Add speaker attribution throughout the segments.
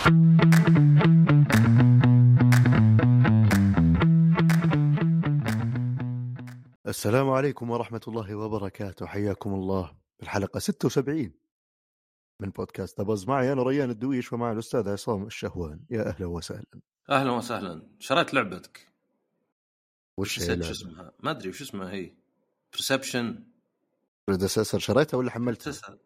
Speaker 1: السلام عليكم ورحمة الله وبركاته. حياكم الله في الحلقة 76 من بودكاست أبز معي أنا ريان الدويش ومع الأستاذ عصام الشهوان. يا أهلا وسهلا.
Speaker 2: أهلا وسهلا. شريت لعبتك.
Speaker 1: وش هي
Speaker 2: شو؟ اسمها. ما أدري وش اسمها هي. برسبشن
Speaker 1: بريدسيسر شريتها ولا حملتها؟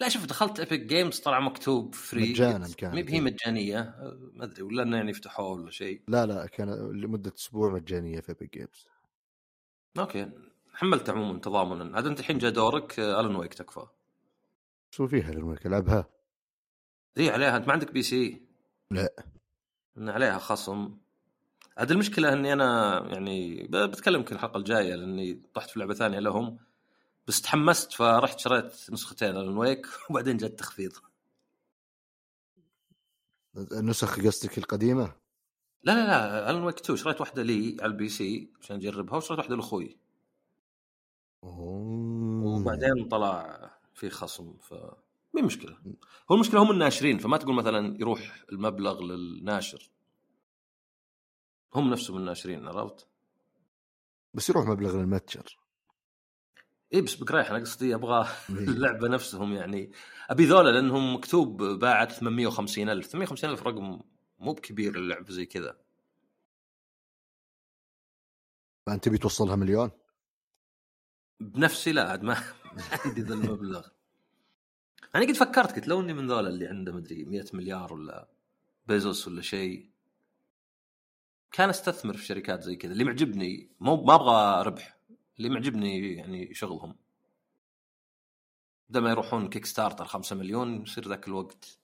Speaker 2: لا شوف دخلت Epic Games طلع مكتوب free
Speaker 1: مجاناً كانت.
Speaker 2: هي مجانية. ما أدري ولا انه يعني فتحوها ولا شيء.
Speaker 1: لا لا كان لمدة أسبوع مجانية في Epic Games
Speaker 2: okay. حملت عموما تضامنا. عاد أنت الحين جاء دورك آه، Alan Wake تكفى.
Speaker 1: شو فيها للملك ألعبها؟
Speaker 2: هي عليها. أنت ما عندك PC
Speaker 1: لا.
Speaker 2: إن عليها خصم. عاد المشكلة إني أنا يعني بتكلم يمكن الحلقة الجاية لأني طحت في لعبة ثانية لهم. بس تحمست فرحت شريت نسختين Alan Wake وبعدين جاء التخفيض
Speaker 1: النسخ قصدك القديمة؟
Speaker 2: لا لا لا Alan Wake 2 شريت واحدة لي على ال PC عشان أجربها وشريت واحدة
Speaker 1: لأخوي.
Speaker 2: وبعدين طلع في خصم ف مي مشكلة هو المشكلة هم الناشرين فما تقول مثلا يروح المبلغ للناشر هم نفسهم الناشرين عرفت؟
Speaker 1: بس يروح مبلغ للمتجر
Speaker 2: اي بس بقريح أنا قصدي أبغى
Speaker 1: إيه.
Speaker 2: اللعبة نفسهم يعني. أبي ذولا لأنهم مكتوب باعت 850 ألف. 850 ألف رقم مو بكبير اللعبه زي كذا.
Speaker 1: فأنت تبي توصلها مليون؟
Speaker 2: بنفسي لا عاد ما ما عندي ذا المبلغ. أنا قد فكرت قلت لو إني من ذولا اللي عنده مدري 100 مليار ولا بيزوس ولا شيء. كان أستثمر في شركات زي كذا. اللي معجبني مو ما أبغى ربح. اللي معجبني يعني شغلهم بدل ما يروحون Kickstarter 5 مليون يصير ذاك الوقت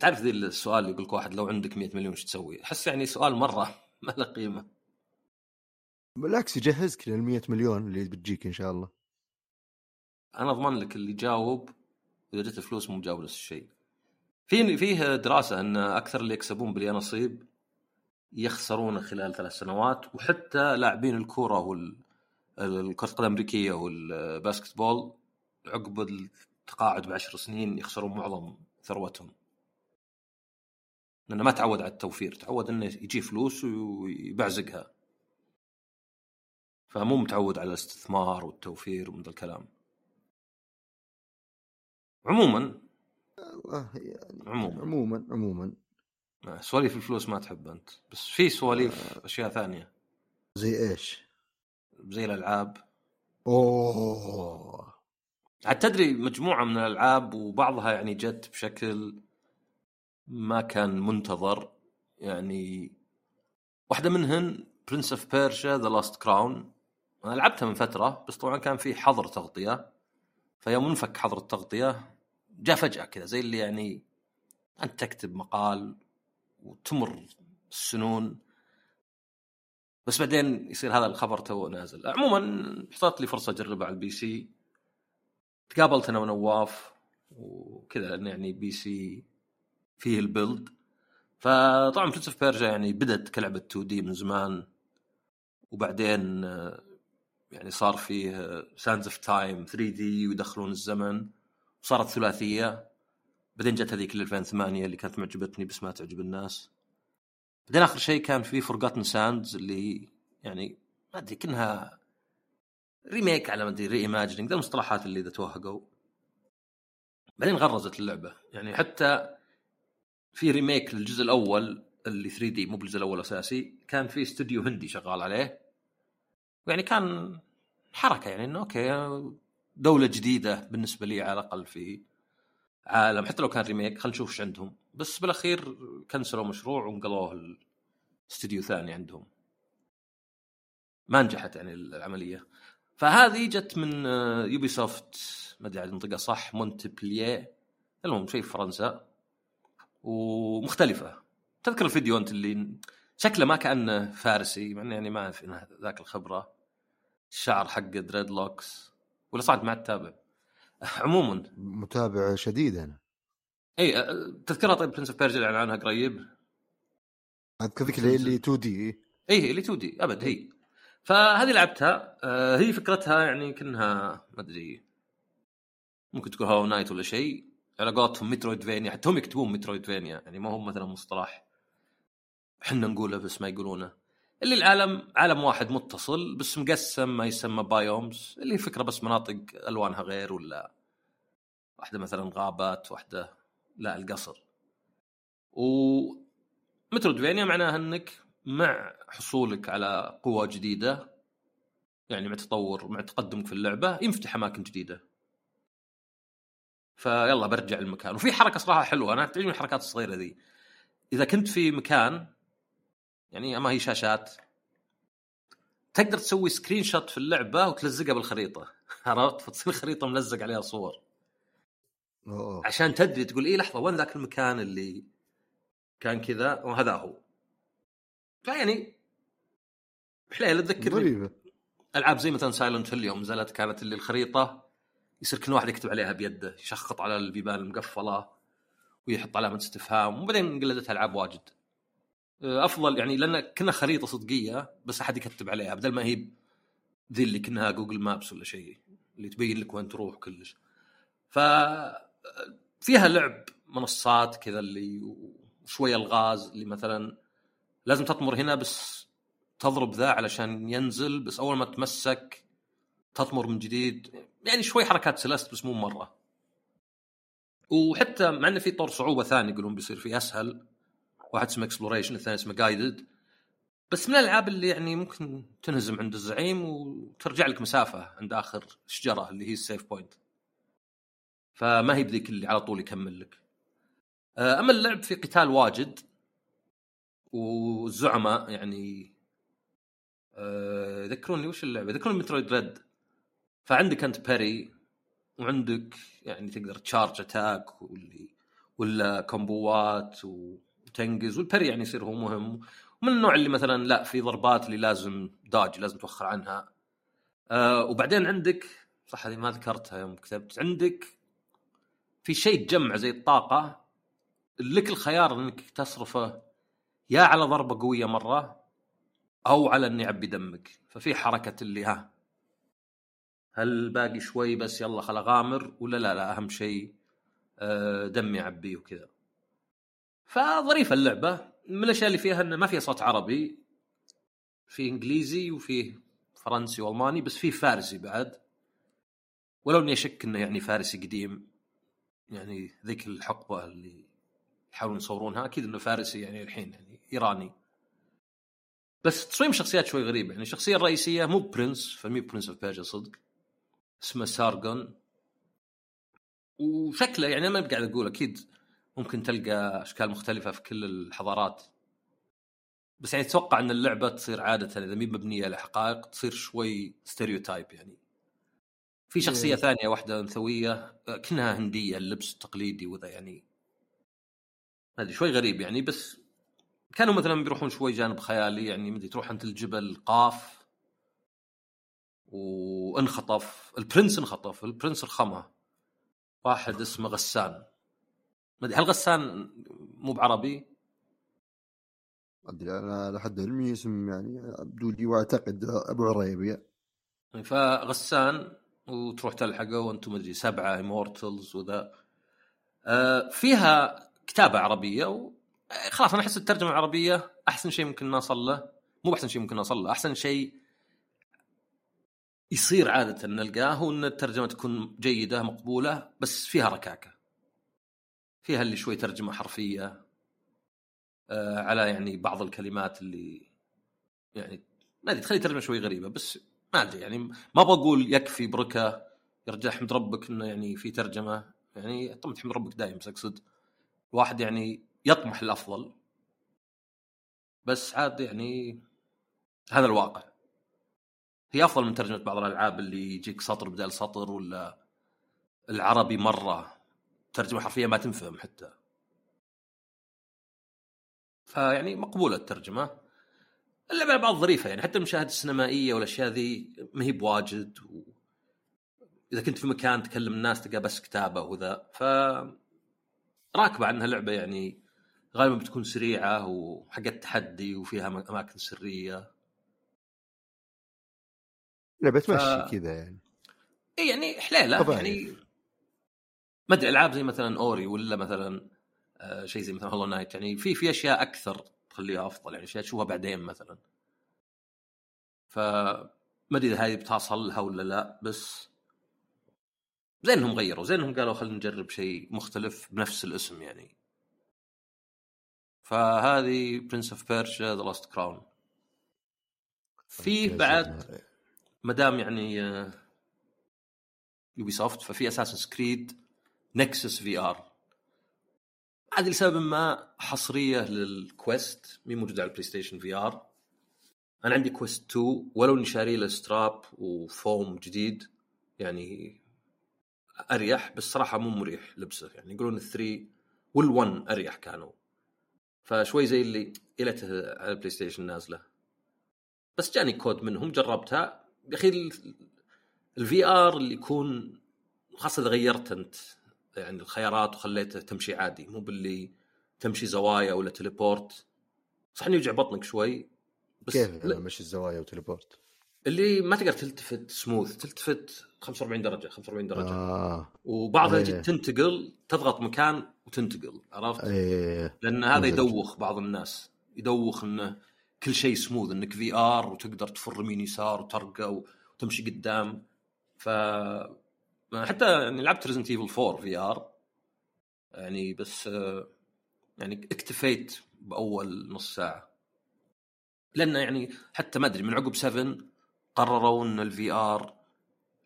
Speaker 2: تعرف ذي السؤال اللي يقول لك واحد لو عندك 100 مليون إيش تسوي؟ أحس يعني سؤال مرة ما له قيمة
Speaker 1: بالعكس يجهزك لل 100 مليون اللي بتجيك إن شاء الله
Speaker 2: أنا أضمن لك اللي جاوب إذا جت فلوس مو مجاوب نفس الشيء. في فيه دراسة إن أكثر اللي يكسبون باليانصيب يخسرون خلال ثلاث سنوات وحتى لاعبين الكورة وال الكرة القدم الأمريكية والباسكت بول عقب التقاعد بعشر سنين يخسرون معظم ثروتهم. لأنه ما تعود على التوفير، تعود إنه يجي فلوس ويبعزقها. فمو متعود على الاستثمار والتوفير ومن ذا الكلام. عموما
Speaker 1: والله يعني
Speaker 2: عموما
Speaker 1: عموما عموما
Speaker 2: سواليف الفلوس ما تحب أنت بس في سواليف أشياء ثانية.
Speaker 1: زي إيش؟
Speaker 2: زي الألعاب.
Speaker 1: أوه.
Speaker 2: عاد تدري مجموعة من الألعاب وبعضها يعني جت بشكل ما كان منتظر يعني واحدة منهن Prince of Persia The Lost Crown أنا لعبتها من فترة بس طبعا كان في حظر تغطية. فيوم انفك حظر التغطية جاء فجأة كذا زي اللي يعني أنت تكتب مقال وتمر السنون. بس بعدين يصير هذا الخبر تو نازل. عموما حصلت لي فرصة اجربها على ال PC. تقابلت أنا ونواف وكذا لأن يعني PC فيه ال build. فطبعا Prince of Persia يعني بدت كلعبة 2D من زمان. وبعدين يعني صار فيه Sands of Time 3D ويدخلون الزمن. وصارت ثلاثية. بعدين جت هذيك ال 2008 اللي كانت معجبتني بس ما تعجب الناس. بعدين آخر شيء كان في Forgotten Sands اللي يعني ما أدري كأنها remake على ما أدري reimagining ذا المصطلحات اللي إذا توهقوا. بعدين غرزت اللعبة. يعني حتى في remake للجزء الأول اللي 3D مو بالجزء الأول أساسي كان في استوديو هندي شغال عليه. يعني كان حركة يعني إنه okay دولة جديدة بالنسبة لي على الأقل في عالم حتى لو كان remake خلينا نشوف إيش عندهم. بس بالأخير كنسلوا مشروع ونقلوه الاستوديو ثاني عندهم. ما نجحت يعني العملية. فهذه جت من Ubisoft ما أدري عاد انطقها صح مونتبلييه المهم شيء في فرنسا. ومختلفة. تذكر الفيديو أنت اللي شكله ما كأنه فارسي مع يعني ما في ذاك الخبرة. الشعر حقه dreadlocks ولا صعد ما تتابع عموما.
Speaker 1: متابع شديد
Speaker 2: أنا. إي تذكرها طيب Prince of Persia اللي عنها قريب؟
Speaker 1: أذكر ذيك اللي اللي 2D
Speaker 2: إي. اللي 2D أبد هي فهذه لعبتها آه، هي فكرتها يعني كأنها ما أدري ممكن تقول Hollow Knight ولا شيء على قولتهم Metroidvania حتى هم يكتبون Metroidvania يعني ما هو مثلا مصطلح إحنا نقوله بس ما يقولونه. اللي العالم عالم واحد متصل بس مقسم ما يسمى بايومز اللي فكرة بس مناطق ألوانها غير ولا واحدة مثلا غابات واحدة لا القصر. و مترودفينيا معناها إنك مع حصولك على قوة جديدة يعني مع تطور مع تقدمك في اللعبة ينفتح أماكن جديدة. فيلا برجع المكان وفي حركة صراحة حلوة أنا تعجبني الحركات الصغيرة ذي. إذا كنت في مكان يعني ما هي شاشات. تقدر تسوي screenshot في اللعبة وتلزقها بالخريطة. عرفت؟ فتصير خريطة ملزق عليها صور.
Speaker 1: أوه.
Speaker 2: عشان تدري تقول إيه لحظة وين ذاك المكان اللي كان كذا؟ وهذا هو. فيعني حليله تذكرني.
Speaker 1: غريبة.
Speaker 2: ألعاب زي مثلا Silent Hill يوم نزلت كانت اللي الخريطة يصير كل واحد يكتب عليها بيده يشخط على البيبان المقفلة ويحط علامة استفهام وبعدين قلدتها ألعاب واجد. أفضل يعني لأن كنا خريطة صدقية بس أحد يكتب عليها بدل ما هي ذي اللي كأنها جوجل مابس ولا شيء اللي تبين لك وين تروح كلش. ف فيها لعب منصات كذا اللي وشوية الغاز اللي مثلا لازم تطمر هنا بس تضرب ذا علشان ينزل بس أول ما تمسك تطمر من جديد. يعني شوي حركات Celeste بس مو مرة. وحتى مع انه في طور صعوبة ثاني يقولون بيصير فيه أسهل. واحد اسمه exploration الثاني اسمه guided بس من الألعاب اللي يعني ممكن تنهزم عند الزعيم وترجع لك مسافة عند آخر شجره اللي هي ال save point فما هي بذيك اللي على طول يكمل لك. آه، أما اللعب في قتال واجد والزعماء يعني آه، يذكروني وش اللعبة؟ يذكروني Metroid Dread فعندك أنت parry وعندك يعني تقدر charge attack واللي ولا combo ات وتنقز وال parry يعني يصير هو مهم. ومن النوع اللي مثلا لا في ضربات اللي لازم dodge لازم توخر عنها. آه وبعدين عندك صح هذه ما ذكرتها يوم كتبت عندك في شيء تجمع زي الطاقة لك الخيار إنك تصرفه يا على ضربة قوية مرة أو على اني يعبي دمك. ففي حركة اللي ها هل باقي شوي بس يلا خل أغامر ولا لا لا أهم شيء آه، دمي يعبي وكذا. فظريفه اللعبة. من الأشياء اللي فيها إنه ما فيها صوت عربي في إنجليزي وفيه فرنسي وألماني بس فيه فارسي بعد. ولو إني أشك إنه يعني فارسي قديم يعني ذيك الحقبة اللي يحاولون يصورونها أكيد إنه فارسي يعني الحين يعني إيراني. بس تصميم شخصيات شوي غريب يعني الشخصية الرئيسية مو prince فمي Prince of Persia صدق. اسمه Sargon وشكله يعني ما قاعد أقول أكيد ممكن تلقى أشكال مختلفة في كل الحضارات. بس يعني أتوقع إن اللعبة تصير عادة إذا مي مبنية على حقائق تصير شوي stereotype يعني. في شخصية
Speaker 1: إيه.
Speaker 2: ثانية واحدة انثويه كأنها هندية اللبس التقليدي وذا يعني. ما أدري شوي غريب يعني بس كانوا مثلا بيروحون شوي جانب خيالي يعني مدري تروح انت الجبل قاف وانخطف البرنس انخطف البرنس رخمه واحد اسمه غسان. ما أدري هل غسان مو بعربي؟
Speaker 1: أدري أنا لحد علمي اسم يعني ابدو لي واعتقد أبو عريبي.
Speaker 2: فغسان وتروح تلحقه وأنتم مدري سبعة امورتلز وذا. آه فيها كتابة عربية و... خلاص أنا أحس الترجمة العربيه أحسن شيء ممكن نوصل له مو احسن شيء ممكن نوصل له أحسن شيء يصير عادة نلقاه هو إن الترجمة تكون جيدة مقبولة بس فيها ركاكة. فيها اللي شوي ترجمة حرفية آه على يعني بعض الكلمات اللي يعني ما أدري تخلي ترجمة شوي غريبة بس ما أدري يعني ما بقول يكفي بركة يرجع حمد ربك إنه يعني في ترجمة يعني طبعا تحمد ربك دايم بس اقصد الواحد يعني يطمح الأفضل بس عاد يعني هذا الواقع. هي أفضل من ترجمة بعض الألعاب اللي يجيك سطر بدل سطر ولا العربي مرة ترجمه حرفيا ما تنفهم حتى. فيعني مقبولة الترجمة. اللعبه على بعض ظريفه يعني حتى المشاهد السينمائية والأشياء ذي ما هي بواجد و... إذا كنت في مكان تكلم الناس تلقى بس كتابة وذا ف راكبة عنها لعبة يعني غالبا بتكون سريعة وحقت تحدي وفيها أماكن سرية.
Speaker 1: لعبه ف... مشي كذا يعني.
Speaker 2: اي يعني
Speaker 1: حليلة.
Speaker 2: يعني ما أدري ألعاب زي مثلا Ori ولا مثلا آه، شيء زي مثلا Hollow Knight يعني في في أشياء أكثر تخليها أفضل يعني أشياء تشوفها بعدين مثلا. ف ما أدري إذا هذه بتحصل لها ولا لا بس زين انهم غيروا زين انهم قالوا خلينا نجرب شيء مختلف بنفس الاسم يعني. فهذه Prince of Persia The Lost Crown فيه بعد ما دام يعني Ubisoft ففي Assassin's Creed Nexus VR هذه لسبب ما حصرية لل Quest مي موجودة على ال PlayStation VR أنا عندي Quest 2 ولو إني شاري له strap و foam جديد يعني أريح بس صراحة مو مريح لبسه. يعني يقولون ال three وال1 أريح كانوا. فشوي زي اللي الته على ال PlayStation نازلة. بس جاني كود منهم جربتها. يا أخي ال VR اللي يكون خاصة إذا غيرت أنت. يعني الخيارات وخليته تمشي عادي مو باللي تمشي زوايا ولا teleport صح إنه يوجع بطنك شوي
Speaker 1: بس كيف لا مشي الزوايا و teleport
Speaker 2: اللي ما تقدر تلتفت سموث تلتفت 45 درجة 45 درجة آه. وبعضها إيه. تنتقل تضغط مكان وتنتقل عرفت؟
Speaker 1: إيه.
Speaker 2: لأن هذا يدوخ بعض الناس يدوخ انه كل شيء سموث انك VR وتقدر تفر يمين يسار وترقى وتمشي قدام ف حتى يعني لعبت Resident Evil 4 VR يعني بس يعني اكتفيت بأول نص ساعة. لأنه يعني حتى ما أدري من عقب 7 قرروا إن ال VR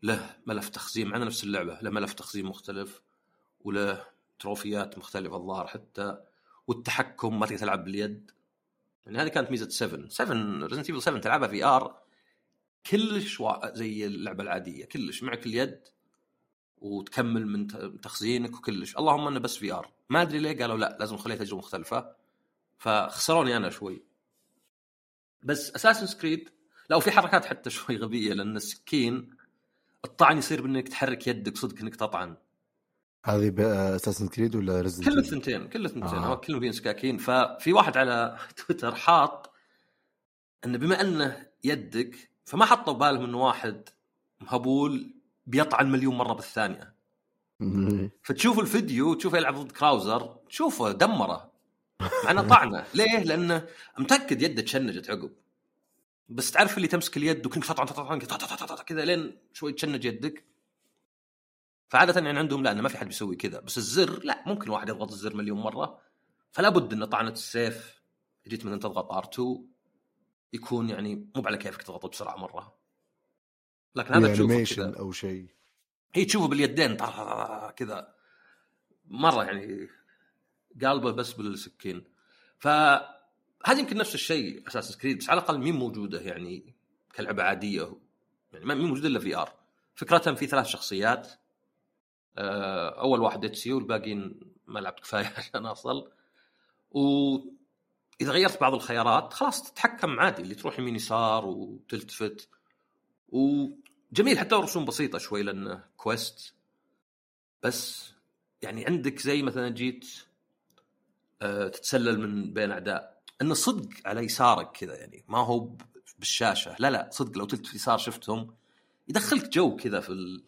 Speaker 2: له ملف تخزين معنا نفس اللعبة له ملف تخزين مختلف وله تروفيات مختلفة الظاهر حتى والتحكم ما تقدر تلعب باليد. يعني هذه كانت ميزة 7 7 Resident Evil 7 تلعبها VR كلش زي اللعبة العادية كلش معك اليد وتكمل من تخزينك وكلش. اللهم انه بس VR ما أدري ليه قالوا لا لازم نخليها تجربه مختلفة. فخسروني أنا شوي. بس Assassin's Creed لا وفي حركات حتى شوي غبية لأن السكين الطعن يصير بإنك تحرك يدك صدق إنك تطعن.
Speaker 1: هذه ب Assassin's Creed ولا
Speaker 2: Resident Evil الثنتين كل الثنتين. آه. كلهم فيهم سكاكين. ففي واحد على تويتر حاط انه بما أنه يدك فما حطوا بالهم انه واحد مهبول بيطعن مليون مرة بالثانية. فتشوف الفيديو تشوفه يلعب ضد Krauser تشوفه دمره. مع انه طعنه. ليه؟ لأنه متأكد يده تشنجت عقب. بس تعرف اللي تمسك اليد وكنك تطعن تطعن كذا لين شوي تشنج يدك. فعادة يعني عندهم لا ما في حد بيسوي كذا. بس الزر لا ممكن واحد يضغط الزر مليون مرة. فلا بد ان طعنة السيف. جيت من تضغط R2 يكون يعني مو على كيفك تضغطه بسرعة مرة. لكن هذا
Speaker 1: تشوفه كذا. أو شيء.
Speaker 2: هي تشوفه باليدين كذا. مرة يعني قالبه بس بالسكين. فهذه يمكن نفس الشيء Assassin's Creed بس على الأقل مين موجودة يعني كلعبة عادية. يعني ما مين موجوده إلا VR. فكرتها في ثلاث شخصيات. آه، أول واحد Ezio والباقيين ما لعبت كفاية عشان أصل. و إذا غيرت بعض الخيارات خلاص تتحكم عادي اللي تروح يمين يسار وتلتفت. وجميل حتى رسوم بسيطة شوي لأنه Quest بس يعني عندك زي مثلا جيت آه، تتسلل من بين أعداء. انه صدق على يسارك كذا يعني ما هو بالشاشة. لا لا صدق لو تلت يسار شفتهم يدخلك جو كذا في ال...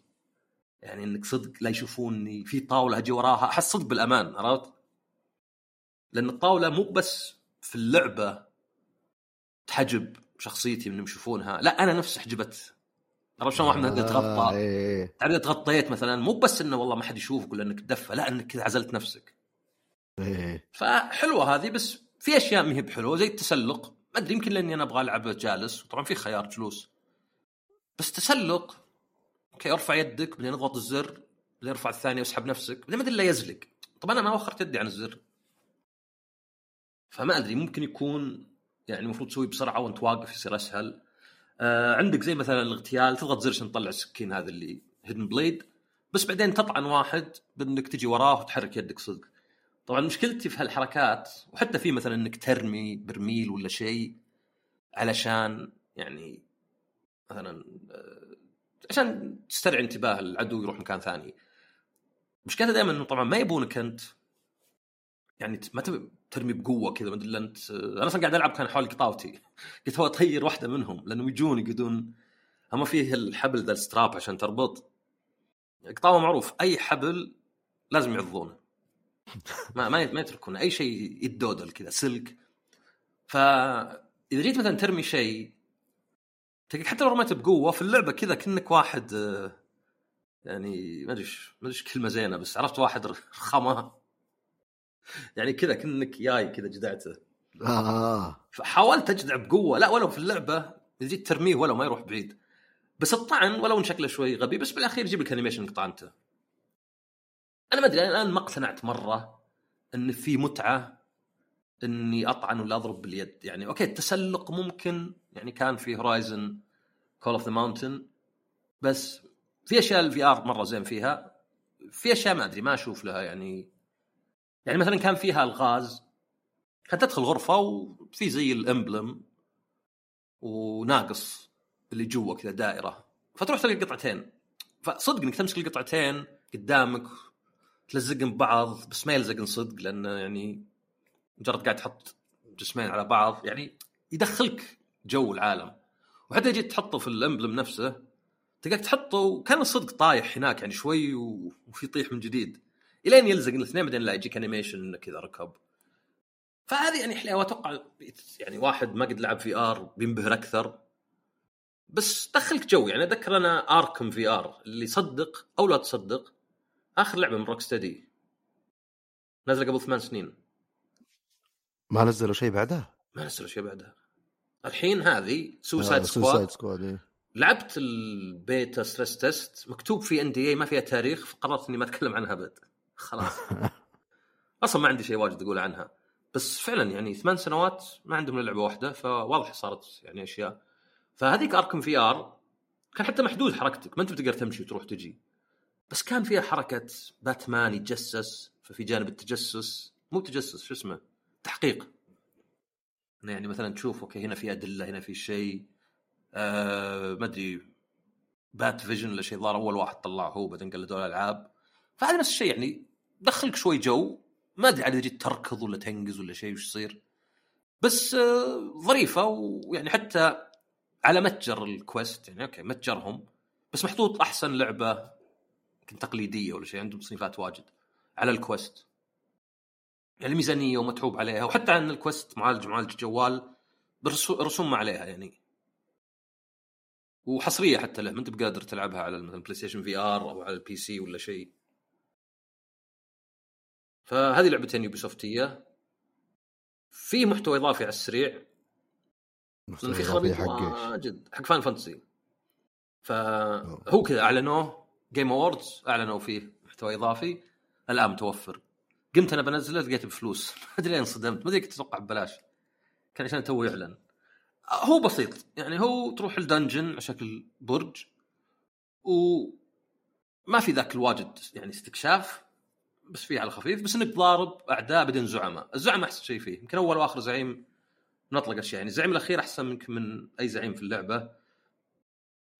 Speaker 2: يعني إنك صدق لا يشوفوني في طاولة أجي وراها. أحس صدق بالأمان عرفت؟ لأن الطاولة مو بس في اللعبة تحجب شخصيتي من يشوفونها لا أنا نفسي حجبت. عرفت شلون واحد آه تغطى
Speaker 1: إيه.
Speaker 2: تعرف تغطيت مثلا مو بس إنه والله ما حد يشوفك ولا إنك تدفى لا إنك كذا عزلت نفسك.
Speaker 1: إيه.
Speaker 2: فحلوة هذه بس في أشياء ما هي بحلوة زي التسلق. ما أدري يمكن لأني أنا أبغى ألعب جالس وطبعا في خيار جلوس. بس تسلق أوكي أرفع يدك بعدين أضغط الزر بعدين أرفع الثانية وأسحب نفسك. بعدين ما أدري إلا يزلق. طب أنا ما وخرت يدي عن الزر. فما أدري ممكن يكون يعني المفروض تسوي بسرعة وانت واقف يصير أسهل. آه عندك زي مثلا الاغتيال تضغط زر عشان تطلع السكين هذا اللي hidden blade بس بعدين تطعن واحد بإنك تجي وراه وتحرك يدك صدق. طبعا مشكلتي في هالحركات وحتى في مثلا إنك ترمي برميل ولا شيء علشان يعني مثلا آه، عشان تسترعي انتباه العدو يروح مكان ثاني. مشكلتها دائما إنه طبعا ما يبونك أنت يعني ما تبي ترمي بقوة كذا ما أدري انت أنا أصلا قاعد ألعب كان حول قطاوتي. قلت هو طير واحدة منهم لأنهم يجون يقعدون. هم فيه الحبل ذا الستراب عشان تربط. قطاوة معروف أي حبل لازم يعضونه. ما ما ما يتركونه أي شيء يدودل كذا سلك. فاذا جيت مثلا ترمي شيء تلقى حتى لو رميته بقوة في اللعبة كذا كأنك واحد آه، يعني ما أدري ما أدري كلمة زينة بس عرفت واحد رخمه يعني كذا كأنك جاي كذا جدعته.
Speaker 1: آه.
Speaker 2: فحاولت اجدع بقوة لا ولو في اللعبة جيت ترميه ولو ما يروح بعيد. بس الطعن ولو إن شكله شوي غبي بس بالأخير يجيب لك animation طعنته أنا ما أدري أنا الآن ما اقتنعت مرة إن في متعة إني أطعن ولا أضرب باليد. يعني okay التسلق ممكن يعني كان في Horizon Call of the Mountain بس في أشياء ال VR مرة زين فيها. في أشياء ما أدري ما أشوف لها يعني يعني مثلا كان فيها الغاز كانت تدخل غرفة وفي زي ال emblem وناقص اللي جوا كذا دائرة. فتروح تلقى قطعتين. فصدق إنك تمسك القطعتين قدامك تلزقهم ببعض. بس ما يلزقن صدق لأنه يعني مجرد قاعد تحط جسمين على بعض يعني يدخلك جو العالم. وحتى جيت تحطه في ال emblem نفسه تلقاك تحطه وكان الصدق طايح هناك يعني شوي وفي يطيح من جديد. الين يلزق الاثنين بعدين لا يجيك animation انه كذا ركب. فهذه يعني حلوة. أتوقع يعني واحد ما قد لعب VR بينبهر أكثر. بس دخلك جو. يعني أتذكر أنا Arkham VR اللي صدق أو لا تصدق آخر لعبة من Rocksteady نازله قبل ثمان سنين.
Speaker 1: ما نزلوا شيء بعدها؟
Speaker 2: ما نزلوا شيء بعدها. الحين هذه Suicide
Speaker 1: Squad سكواد.
Speaker 2: لعبت ال beta stress test مكتوب في NDA ما فيها تاريخ. فقررت إني ما أتكلم عنها أبد. خلاص. أصلا ما عندي شيء واجد أقول عنها. بس فعلا يعني ثمان سنوات ما عندهم إلا لعبة واحدة فواضح صارت يعني أشياء. فهذيك Arkham VR كان حتى محدود حركتك ما أنت بتقدر تمشي وتروح تجي. بس كان فيها حركة باتمان يتجسس ففي جانب التجسس مو تجسس شو اسمه؟ تحقيق. يعني مثلا تشوف okay هنا في أدلة هنا في شيء آه ما أدري bat vision ولا شيء ظهر أول واحد طلعه هو بعدين قلدوا الألعاب. فهذا نفس الشيء يعني دخلك شوي جو ما أدري عاد جيت تركض ولا تنقز ولا شيء وش يصير. بس آه ظريفة ويعني حتى على متجر الكويست يعني okay متجرهم بس محطوط أحسن لعبة يمكن تقليدية ولا شيء عندهم تصنيفات واجد على الكويست. يعني ميزانية ومتعوب عليها وحتى عن الكويست معالج معالج جوال رسوم ما عليها يعني. وحصرية حتى له ما أنت بقادر تلعبها على مثلا بلاي ستيشن في ار أو على ال PC ولا شيء. فهذه لعبتين يوبي سوفتيه في محتوى إضافي على السريع. لأن في خرابيط؟ واجد حق Final Fantasy. فهو كذا أعلنوه. Game Awards أعلنوا فيه محتوى إضافي. الآن متوفر. قمت أنا بنزله لقيته بفلوس. ما أدري لين انصدمت ما أدري كنت أتوقع ببلاش. كان عشان تو يعلن. هو بسيط. يعني هو تروح ال dungeon على شكل برج وما في ذاك الواجد يعني استكشاف. بس فيه على خفيف بس إنك تضارب أعداء بعدين زعماء، الزعماء أحسن شيء فيه، يمكن أول وآخر زعيم نطلق اشياء يعني الزعيم الأخير أحسن منك من أي زعيم في اللعبة.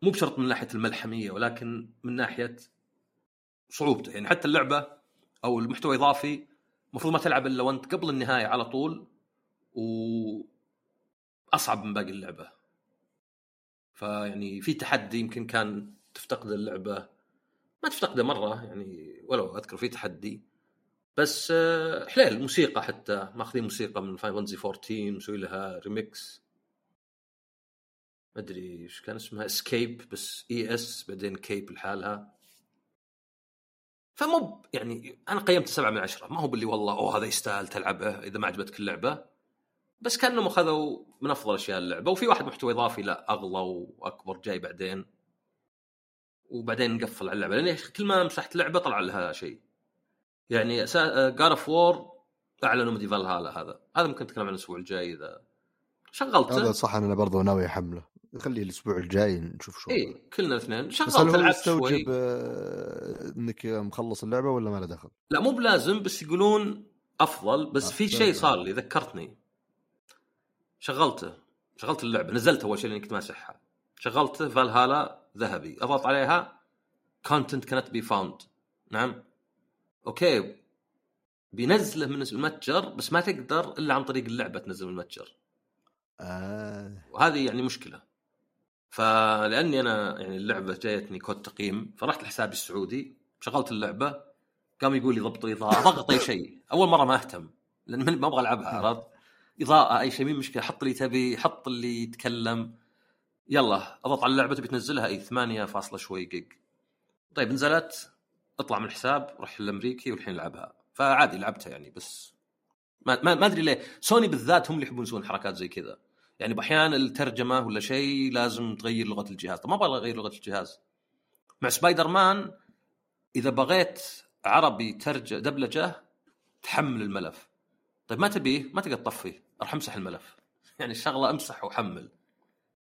Speaker 2: مو بشرط من ناحية الملحمية ولكن من ناحية صعوبته. يعني حتى اللعبة أو المحتوى الاضافي المفروض ما تلعب إلا وأنت قبل النهاية على طول و أصعب من باقي اللعبة. فيعني في تحدي يمكن كان تفتقد اللعبة. ما تفتقده مرة يعني ولو أذكر في تحدي. بس آه، حليل موسيقى حتى. ماخذين موسيقى من Final Fantasy 14 مسوي لها ريميكس ما أدري إيش كان اسمها escape بس اي اس بعدين cape لحالها. فمو يعني أنا قيمت سبعة من عشرة. ما هو باللي والله أوه هذا يستاهل تلعبه إذا ما عجبتك اللعبة. بس كأنهم أخذوا من أفضل أشياء اللعبة. وفي واحد محتوى إضافي لا أغلى وأكبر جاي بعدين. وبعدين نقفل على اللعبة لأن كل ما مسحت لعبة طلع لها شيء. يعني God of War أعلنوا ميديفال هالا هذا. هذا ممكن نتكلم عن الأسبوع الجاي إذا شغلته.
Speaker 1: هذا صح أنا برضو ناوي احمله خليه الأسبوع الجاي نشوف شو
Speaker 2: اي كلنا الاثنين.
Speaker 1: بس
Speaker 2: شغلت لعبت شوي.
Speaker 1: آه، إنك مخلص اللعبة ولا ما له دخل؟
Speaker 2: لا مو بلازم بس يقولون أفضل بس في
Speaker 1: أفضل.
Speaker 2: شيء صار لي ذكرتني. شغلته. شغلت اللعبة. نزلت أول شيء لاني كنت ماسحها شغلته فالهالا ذهبي. أضغط عليها. كونتنت كانت بي فاوند نعم. okay. بينزله من المتجر بس ما تقدر إلا عن طريق اللعبة تنزل من المتجر.
Speaker 1: آه.
Speaker 2: وهذه يعني مشكلة. فلأني أنا يعني اللعبة جايتني كود تقييم فرحت لحسابي السعودي شغلت اللعبة قام يقول لي ضبطوا إضاءة ضغط أي شيء. أول مرة ما أهتم لأن ما أبغى ألعبها عرفت؟ إضاءة أي شيء مين مشكلة؟ حط اللي تبي حط اللي يتكلم. يلا أضغط على اللعبة تبي تنزلها؟ أي 8 فاصلة شوي جيج. طيب نزلت. اطلع من الحساب روح الامريكي والحين العبها فعادي لعبتها يعني بس ما ما, أدري ليه. سوني بالذات هم اللي يحبون يسوون حركات زي كذا. يعني باحيان الترجمة ولا شيء لازم تغير لغة الجهاز. طب ما أبغى أغير لغة الجهاز. مع سبايدر مان إذا بغيت عربي ترجع دبلجة تحمل الملف. طيب ما تبيه؟ ما تقدر تطفيه. راح أمسح الملف. يعني الشغله أمسح وحمل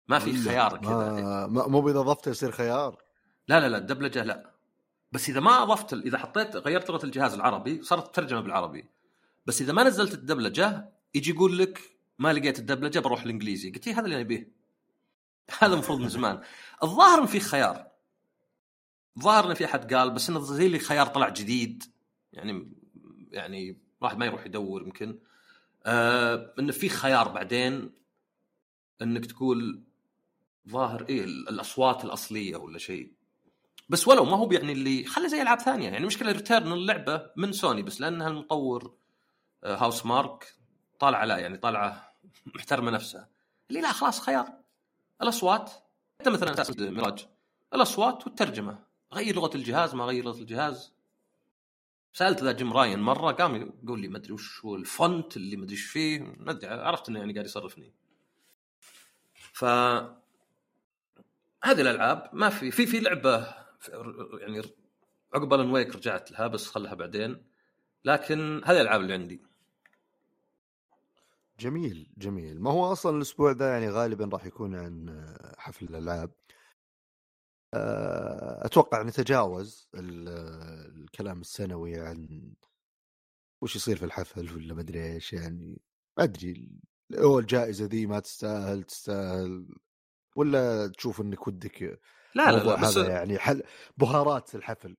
Speaker 2: ما في خيار كذا.
Speaker 1: مو اذا ضفته يصير خيار.
Speaker 2: لا لا لا الدبلجة لا. بس إذا ما اضفت إذا حطيت غيرت لغة الجهاز العربي صارت الترجمه بالعربي. بس إذا ما نزلت الدبلجة يجي يقول لك ما لقيت الدبلجة بروح الإنجليزي. قلت إيه هذا اللي نبيه هذا المفروض من زمان. الظاهر إن في خيار. ظاهر إن في أحد قال بس انه زي اللي خيار طلع جديد. يعني يعني واحد ما يروح يدور يمكن. آه انه في خيار بعدين إنك تقول ظاهر إيه الأصوات الأصلية ولا شيء. بس ولو ما هو يعني اللي خلي زي ألعاب ثانية. يعني المشكلة ريتيرن اللعبة من سوني بس لأنها المطور آه، هاوس مارك طالعة لا يعني طالعة محترمة نفسها. اللي لا خلاص خيار. الأصوات أنت مثلا Assassin's Mirage. الأصوات والترجمة. غير لغة الجهاز ما غير لغة الجهاز. سألت ذا جيم راين مرة قام يقول لي ما أدري وش هو ال font اللي ما أدري إيش فيه. ما أدري عرفت إنه يعني قاعد يصرفني. ف هذه الألعاب ما في في في لعبة يعني عقب Alan Wake رجعت لها بس خلها بعدين. لكن هذه الألعاب اللي عندي.
Speaker 1: جميل جميل. ما هو أصلا الأسبوع ذا يعني غالبا راح يكون عن حفل الألعاب. آه، أتوقع نتجاوز ال- الكلام السنوي عن وش يصير في الحفل ولا ما أدري إيش يعني. ما أدري هو الجائزة ذي ما تستاهل تستاهل. ولا تشوف إنك ودك
Speaker 2: لا لا, لا بس
Speaker 1: هذا يعني حل بهارات الحفل؟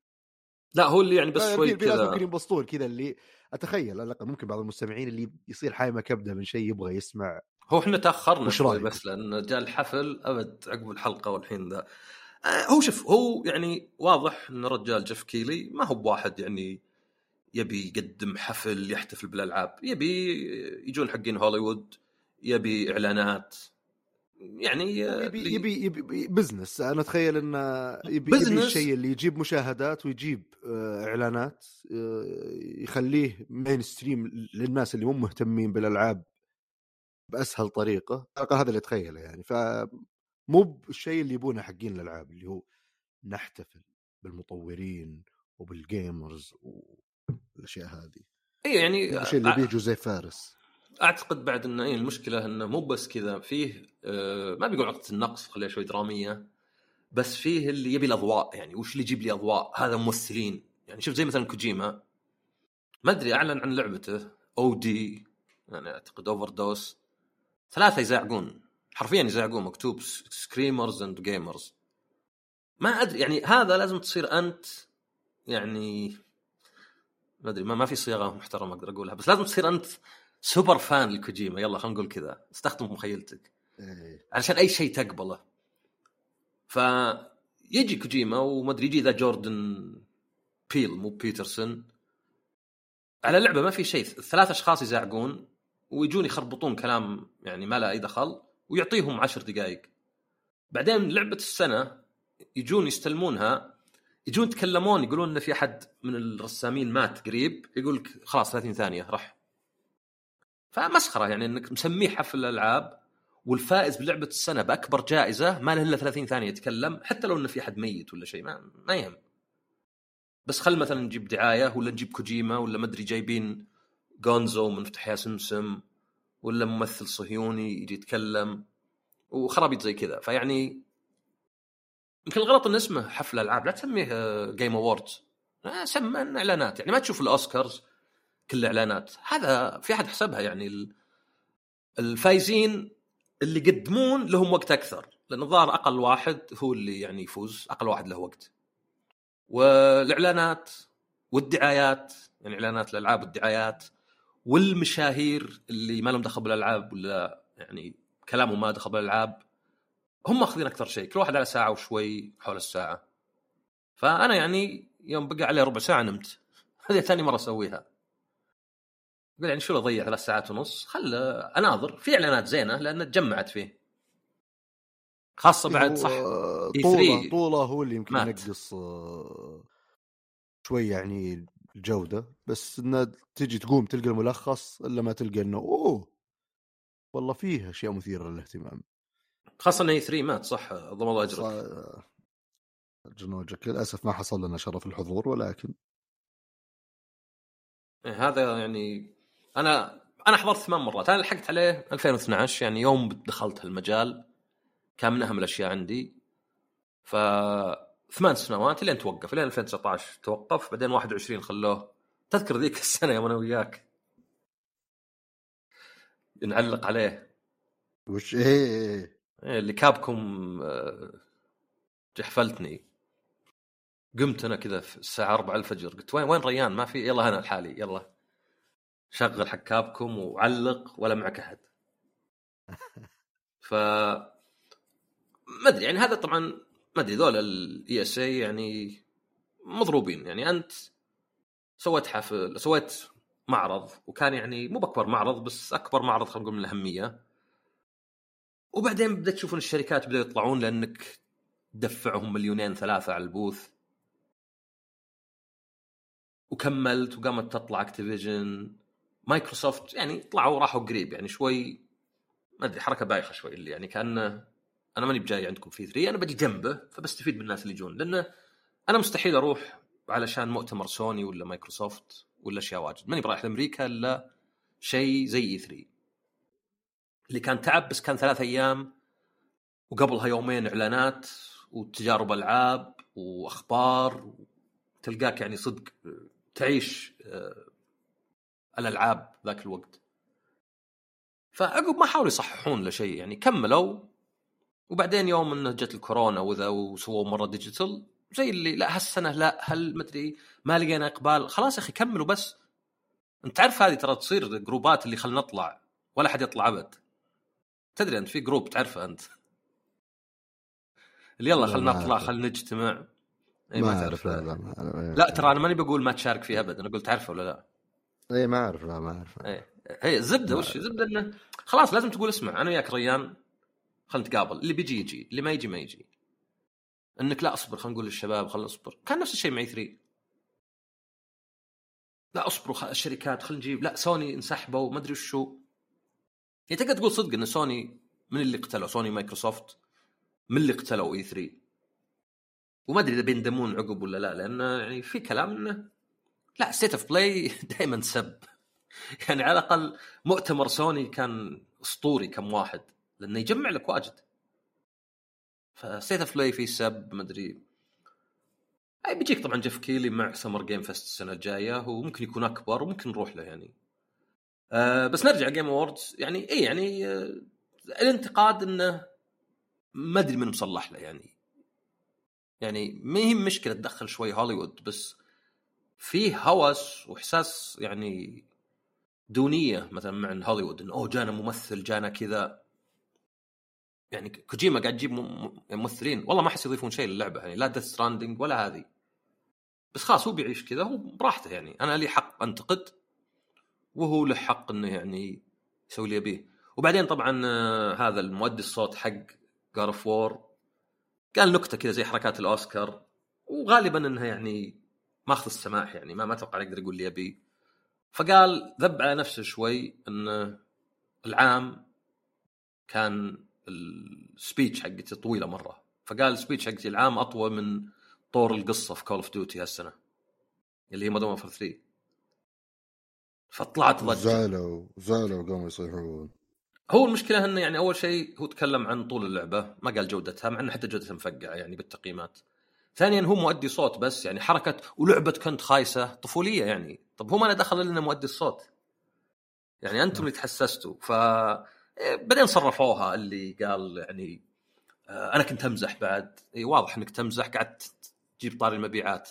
Speaker 2: لا هو اللي يعني بس
Speaker 1: لا،
Speaker 2: شوي
Speaker 1: ناس ممكن
Speaker 2: كذا
Speaker 1: ينبسطون كذا اللي أتخيل على الأقل ممكن بعض المستمعين اللي يصير حايمه كبده من شيء يبغى يسمع
Speaker 2: هو إحنا
Speaker 1: تأخرنا
Speaker 2: شوي؟ بس لأن جاء الحفل أبد عقب الحلقة والحين ذا. آه، هو شوف هو يعني واضح إن رجال جيف كيلي ما هو بواحد يعني يبي يقدم حفل يحتفل بالألعاب يبي يجون حقين هوليوود يبي إعلانات. يعني آه،
Speaker 1: يبي يبي يبي business أنا أتخيل انه يبي, يبي
Speaker 2: business.
Speaker 1: الشيء اللي يجيب مشاهدات ويجيب آه، إعلانات آه، يخليه mainstream للناس اللي مو مهتمين بالألعاب بأسهل طريقة. على هذا اللي أتخيله يعني. ف مو بالشيء اللي يبونه حقين الألعاب اللي هو نحتفل بالمطورين وبال gamers والأشياء هذه.
Speaker 2: اي يعني
Speaker 1: الشيء اللي يبيه جوزيف فارس.
Speaker 2: أعتقد بعد انه إيه المشكلة إنه مو بس كذا فيه آه ما بيقول عقده النقص خليها شوي درامية بس فيه اللي يبي الأضواء يعني وش اللي يجيب لي أضواء؟ هذا ممثلين. يعني شوف زي مثلا كوجيما. ما أدري أعلن عن لعبته. OD يعني أعتقد Overdose ثلاثة يزعقون. حرفيا يزعقون مكتوب screamers and gamers ما أدري يعني هذا لازم تصير أنت يعني ما أدري ما, ما في صياغة محترمة أقدر أقولها بس لازم تصير أنت super fan لكوجيما. يلا خلينا نقول كذا. استخدم مخيلتك.
Speaker 1: إيه.
Speaker 2: علشان أي شيء تقبله. فيجي كوجيما وما أدري يجي ذا جوردن بيل مو بيترسون. على لعبه ما في شيء. ثلاث أشخاص يزعقون ويجون يخربطون كلام يعني ما له أي دخل ويعطيهم عشر دقائق بعدين لعبة السنة يجون يستلمونها. يجون يتكلمون يقولون إن في أحد من الرسامين مات قريب. يقول لك خلاص 30 ثانية راح فمسخرة يعني إنك مسميه حفل الألعاب والفائز بلعبة السنة بأكبر جائزة ما له إلا 30 ثانية يتكلم حتى لو إنه في أحد ميت ولا شيء ما, ما يهم. بس خل مثلا نجيب دعاية ولا نجيب كوجيما ولا ما أدري جايبين جونزو من فتح سمسم ولا ممثل صهيوني يجي يتكلم وخرابيط زي كذا. فيعني يمكن الغلط ان اسمه حفل ألعاب لا تسميه Game Awards سمى إنه إعلانات. يعني ما تشوف الأوسكارز كل اعلانات هذا في أحد حسبها يعني ال- الفايزين اللي يقدمون لهم وقت أكثر لأن الظاهر أقل واحد هو اللي يعني يفوز أقل واحد له وقت. والإعلانات والدعايات يعني إعلانات الألعاب والدعايات والمشاهير اللي ما لهم دخل بالألعاب ولا يعني كلامهم ما دخل بالألعاب هم ماخذين أكثر شيء كل واحد على ساعة وشوي حول الساعة. فأنا يعني يوم بقى عليه ربع ساعة نمت. هذه ثاني مرة أسويها. قال يعني شو اضيع ثلاث ساعات ونص؟ خل أناظر. في اعلانات زينة لأن تجمعت فيه. خاصة بعد صح
Speaker 1: هو
Speaker 2: E3
Speaker 1: طوله طولة هو اللي يمكن. ينقص آه، شوي يعني الجودة. بس إنه تجي تقوم تلقى الملخص إلا ما تلقى إنه أوه والله فيه أشياء مثيرة للاهتمام.
Speaker 2: خاصة انه 3 مات صح؟ ضم الله أجرك.
Speaker 1: صا- جنوجك للأسف ما حصل لنا شرف الحضور ولكن
Speaker 2: إيه، هذا يعني أنا أنا حضرت ثمان مرات. أنا لحقت عليه 2012 يعني يوم دخلت هالمجال كان من أهم الأشياء عندي. ف ثمان سنوات لين توقف لين 2019 توقف بعدين 21 خلوه. تذكر ذيك السنة يوم أنا وياك؟ نعلق عليه.
Speaker 1: وش إيه إيه.
Speaker 2: إيه، اللي كابكم آه، جحفلتني. قمت أنا كذا في الساعة 4 الفجر قلت وين وين ريان؟ ما في يلا أنا لحالي يلا. شغل حق كابكم وعلق ولا معك أحد. ف ما أدري يعني هذا طبعا ما أدري ذول ال ESA يعني مضروبين. يعني أنت سويت حفل سويت معرض وكان يعني مو بأكبر معرض بس أكبر معرض خلينا نقول من الأهمية. وبعدين بدأت تشوفون الشركات بدأوا يطلعون لأنك تدفعهم مليونين ثلاثة على ال booth. وكملت وقامت تطلع Activision مايكروسوفت يعني طلعوا راحوا قريب يعني شوي ما أدري حركة بايخة شوي اللي يعني كانه أنا ماني بجاي عندكم في E3 أنا بجي جنبه فبستفيد من الناس اللي يجون لأنه أنا مستحيل أروح علشان مؤتمر سوني ولا مايكروسوفت ولا أشياء واجد ماني برايح لأمريكا إلا شيء زي E3 اللي كان تعب بس كان ثلاث أيام وقبلها يومين إعلانات وتجارب ألعاب وأخبار تلقاك يعني صدق تعيش الألعاب ذاك الوقت. فعقب ما حاولوا يصححون له شيء يعني كملوا. وبعدين يوم إنه جت الكورونا وذا وسووا مرة digital زي اللي لا هالسنة لا هل مدري ما لقينا إقبال. خلاص يا أخي كملوا بس. أنت تعرف هذه ترى تصير جروبات اللي خلنا نطلع. ولا حد يطلع أبد. تدري أنت في group تعرفه أنت. اللي يلا
Speaker 1: لا،
Speaker 2: خلنا
Speaker 1: ما
Speaker 2: نطلع. خلنا نجتمع. إيه،
Speaker 1: ما
Speaker 2: تعرف.
Speaker 1: أعرف لا
Speaker 2: هذا.
Speaker 1: لا ما-
Speaker 2: لا ترى أنا ماني بقول ما تشارك فيه أبد. أنا قلت تعرفه ولا لا؟
Speaker 1: اي ما أعرف لا ما أعرف.
Speaker 2: إيه. هي الزبده وش الزبده إنه خلاص لازم تقول اسمع أنا وياك ريان خلينا نتقابل. اللي بيجي يجي. اللي ما يجي ما يجي. إنك لا أصبر خلينا نقول للشباب خلينا نصبر. كان نفس الشيء مع 3 لا أصبروا الشركات خلينا نجيب. لا سوني انسحبوا ما أدري وشو. يعني تقدر تقول صدق إن سوني من اللي قتلوا سوني مايكروسوفت. من اللي قتلوا E3 وما أدري إذا بيندمون عقب ولا لا لأن يعني في كلام إنه لا State of Play دائما سب. يعني على الأقل مؤتمر سوني كان أسطوري كم واحد لأنه يجمع لك واجد. ف State of Play في سب مدري أي بيجيك طبعا Geoff Keighley مع Summer Game Fest السنة الجاية وممكن يكون أكبر وممكن نروح له يعني. آه بس نرجع Game Awards يعني إي يعني آه الانتقاد إنه ما أدري من مصلح له يعني. يعني ما هي مشكلة تدخل شوي هوليوود بس فيه هوس وإحساس يعني دونية مثلا مع هوليوود إنه أوه جانا ممثل جانا كذا. يعني كوجيما قاعد يجيب م- ممثلين. والله ما أحس يضيفون شيء للعبة يعني لا Death Stranding ولا هذه. بس خلاص هو بيعيش كذا هو براحته يعني. أنا لي حق أنتقد وهو له حق إنه يعني يسوي اللي يبيه. وبعدين طبعا آه، هذا المؤدي الصوت حق God of War قال نكتة كذا زي حركات الأوسكار وغالبا إنها يعني ماخذ السماح يعني ما ما أتوقع يقدر يقول اللي يبيه فقال ذب على نفسه شوي إن العام كان ال speech حقتي طويلة مرة. فقال ال speech حقتي العام أطول من طور القصة في Call of Duty هالسنة اللي هي Modern Warfare 3 فطلعت ضجة.
Speaker 1: زعلوا زعلوا قاموا يصيحون.
Speaker 2: هو المشكلة إنه يعني أول شيء هو تكلم عن طول اللعبة ما قال جودتها مع إنه حتى جودتها مفقعة يعني بالتقييمات. ثانيا هو مؤدي صوت بس يعني حركة ولعبة كنت خايسة طفولية يعني. طب هو ما له دخل إلا مؤدي الصوت. يعني أنتم اللي تحسستوا. ف إيه، بعدين صرفوها اللي قال يعني آه، أنا كنت أمزح بعد. إي واضح إنك تمزح قعدت تجيب طاري المبيعات.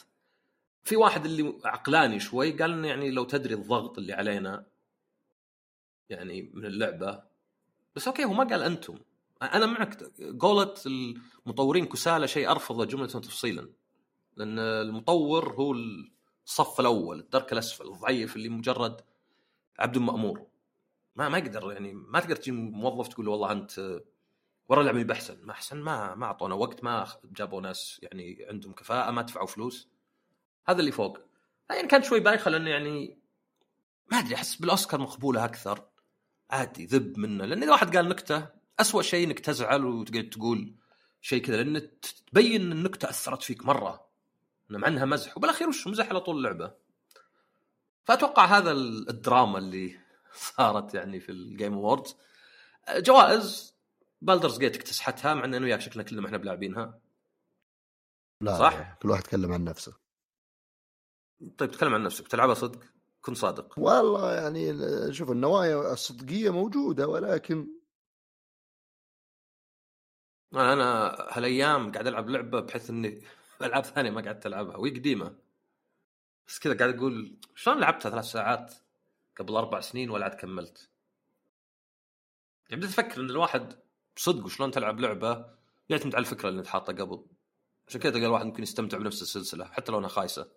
Speaker 2: في واحد اللي عقلاني شوي قال يعني لو تدري الضغط اللي علينا يعني من اللعبة بس أوكي هو ما قال أنتم. أنا معك قولة المطورين كسالى شيء ارفضه جملة تفصيلا لأن المطور هو الصف الأول الدرك الأسفل الضعيف اللي مجرد عبد مأمور. ما ما يقدر يعني ما تقدر تجي موظف تقول له والله أنت ورا اللعبة بحسن ما أحسن ما ما أعطونا وقت ما جابوا ناس يعني عندهم كفاءة ما دفعوا فلوس. هذا اللي فوق. يعني كانت شوي بايخة لأنه يعني ما أدري أحس بالأوسكار مقبولة أكثر. عادي ذب منه لأن إذا واحد قال نكتة أسوأ شيء إنك تزعل وتقعد تقول شيء كذا لأن تبين النكته اثرت فيك مرة. مع انها مزح وبالأخير وش مزح على طول اللعبة. فأتوقع هذا الدراما اللي صارت يعني في ال Game Awards جوائز Baldur's Gate اكتسحتها مع إنه وياك شكلنا كلنا إحنا بلاعبينها.
Speaker 1: لا
Speaker 2: صح؟
Speaker 1: لا، كل واحد يتكلم عن نفسه.
Speaker 2: طيب تكلم عن نفسك تلعبها صدق؟ كن صادق.
Speaker 1: والله يعني شوف النوايا الصدقية موجودة ولكن
Speaker 2: أنا هالأيام قاعد ألعب لعبة بحيث إني ألعاب ثانية ما قعدت ألعبها وهي قديمة. بس كذا قاعد أقول شلون لعبتها ثلاث ساعات قبل أربع سنين ولا عاد كملت؟ يعني بديت أفكر إن الواحد بصدق وشلون تلعب لعبة يعتمد على الفكرة اللي حاطها قبل. عشان كذا تلقى الواحد ممكن يستمتع بنفس السلسلة حتى لو أنها خايسة.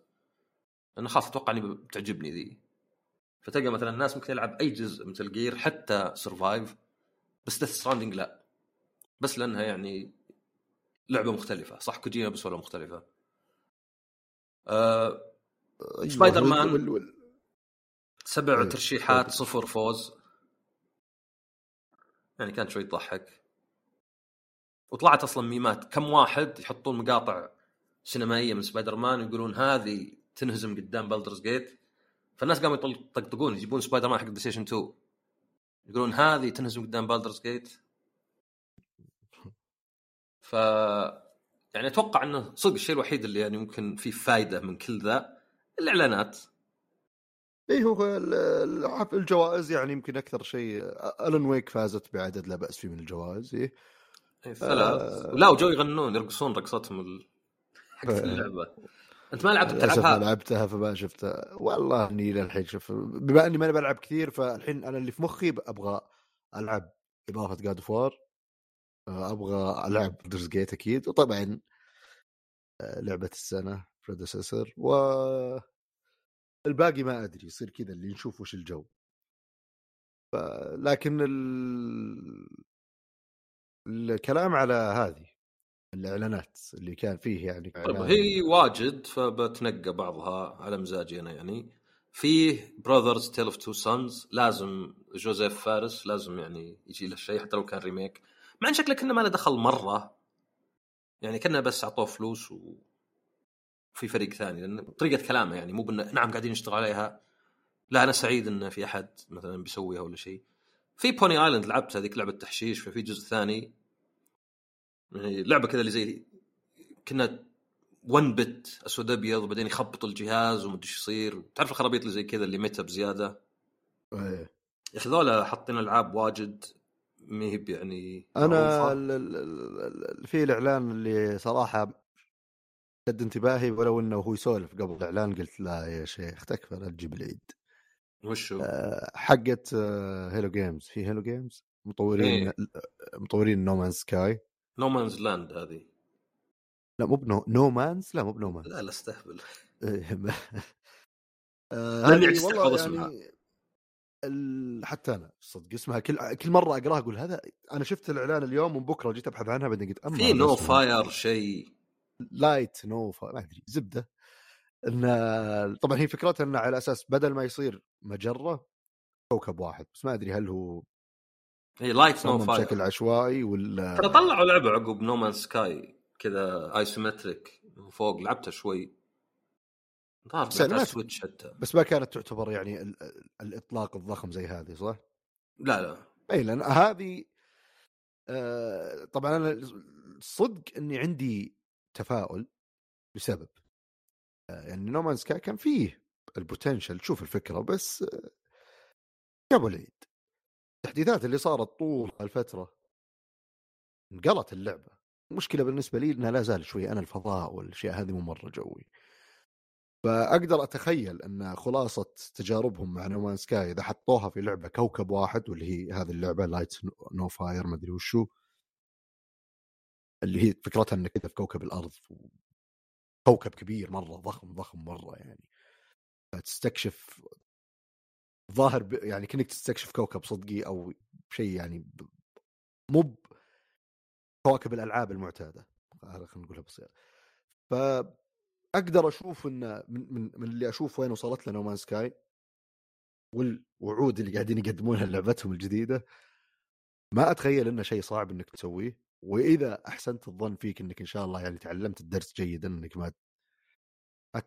Speaker 2: لأنه خاف أتوقع إني بتعجبني ذي. فتلقى مثلا الناس ممكن يلعب أي جزء Metal Gear حتى Survive بس Death Stranding لا. بس لأنها يعني لعبة مختلفة صح كوجيما بس ولا مختلفة؟ آه
Speaker 1: أيوة،
Speaker 2: Spider
Speaker 1: وال-
Speaker 2: Man.
Speaker 1: وال- وال-
Speaker 2: سبع
Speaker 1: إيه،
Speaker 2: ترشيحات
Speaker 1: سبايدر.
Speaker 2: صفر فوز. يعني كانت شوي تضحك وطلعت أصلا ميمات كم واحد يحطون مقاطع سينمائية من سبايدر مان ويقولون هذه تنهزم قدام Baldur's Gate فالناس قاموا يطقطقون يجيبون سبايدر مان حق PlayStation 2 يقولون هذه تنهزم قدام Baldur's Gate ف يعني أتوقع إنه صدق الشيء الوحيد اللي يعني ممكن فيه فائده من كل ذا الإعلانات
Speaker 1: اي هو ال- ال- الجوائز يعني يمكن أكثر شيء الن ويك فازت بعدد لا بأس فيه من الجوائز إيه.
Speaker 2: إيه، ثلاث
Speaker 1: آه.
Speaker 2: لا وجو يغنون يرقصون رقصتهم ال... حق. اللعبة أنت ما لعبت
Speaker 1: للأسف ما
Speaker 2: تلعبها
Speaker 1: لعبتها فما شفتها والله إني للحين شوف بما إني ماني بلعب كثير فالحين أنا اللي في مخي أبغى ألعب اضافه جاد فور أبغى ألعب درز جيت أكيد وطبعا آه، لعبة السنة بريدسيسور و الباقي ما أدري يصير كذا اللي نشوف وش الجو. ف... لكن ال... الكلام على هذه الإعلانات اللي كان فيه يعني
Speaker 2: طيب هي واجد فبتنقى بعضها على مزاجي أنا يعني. فيه Brothers Tale of Two Sons لازم Josef Fares لازم يعني يجي له شيء حتى لو كان remake مع إن شكله كنا ما له دخل مرة. يعني كنا بس أعطوه فلوس و في فريق ثاني لأن طريقة كلامه يعني مو بأنه نعم قاعدين نشتغل عليها. لا أنا سعيد إنه في أحد مثلا بيسويها ولا شيء. في Pony Island لعبت هذيك لعبة تحشيش ففي جزء ثاني. يعني لعبة كذا اللي زي كنا 1 bit أسود أبيض وبعدين يخبط الجهاز ومدري إيش يصير. تعرف الخرابيط اللي زي كذا اللي meta بزيادة؟
Speaker 1: إيه.
Speaker 2: يا أخي ذولا حاطين ألعاب واجد. ما هي يعني أنا.
Speaker 1: ال- ال- في الإعلان اللي صراحة شد انتباهي ولو إنه هو يسولف قبل الإعلان قلت لا يا شيخ تكفى لا تجيب العيد.
Speaker 2: وشو؟
Speaker 1: حقت Hello Games في Hello Games مطورين مطورين No Man's
Speaker 2: Sky No Man's Land هذه.
Speaker 1: لا مو ب No No Man's لا مو ب No Man
Speaker 2: لا لا استهبل. تحفظ اسمها.
Speaker 1: حتى أنا صدق اسمها كل كل مرة أقراها أقول هذا أنا شفت الإعلان اليوم ومن بكرة جيت أبحث عنها بعدين قلت أما
Speaker 2: في
Speaker 1: No.
Speaker 2: Fire شيء.
Speaker 1: Light No F... ما أدري زبدة. إن طبعا هي فكرتها إنه على أساس بدل ما يصير مجرة كوكب واحد بس ما أدري هل هو
Speaker 2: هي Light
Speaker 1: No
Speaker 2: Fire
Speaker 1: بشكل عشوائي ولا
Speaker 2: ترى طلعوا لعبة عقب No Man's Sky كذا isometric من فوق لعبتها شوي. ظهر
Speaker 1: بس
Speaker 2: Switch حتى
Speaker 1: بس ما كانت تعتبر يعني ال... ال- الإطلاق الضخم زي هذه صح؟
Speaker 2: لا لا.
Speaker 1: اي لأن هذه آه طبعا أنا الصدق إني عندي تفاؤل بسبب آه يعني No Man's Sky كان فيه ال potential تشوف الفكرة بس آه جابوا العيد. التحديثات اللي صارت طول الفترة انقلت اللعبة. المشكلة بالنسبة لي إنها لا زال شوي أنا الفضاء والأشياء هذه مو مرة جوي. فأقدر أتخيل أن خلاصة تجاربهم مع No Man's Sky إذا حطوها في لعبة كوكب واحد واللي هي هذه اللعبة Light No Fire ما أدري وشو. اللي هي فكرتها إنك كذا في كوكب الأرض كوكب كبير مرة ضخم ضخم مرة يعني. تستكشف ظاهر ب... يعني كأنك تستكشف كوكب صدقي أو شيء يعني ب... مو كواكب الألعاب المعتادة. خلينا نقولها بسيطه فاقدر أشوف إن من, من, من اللي أشوف وين وصلت لنا مان سكاي والوعود اللي قاعدين يقدمونها لعبتهم الجديدة ما أتخيل إنه شيء صعب إنك تسويه. وإذا أحسنت الظن فيك إنك إن شاء الله يعني تعلمت الدرس جيدا إنك ما ما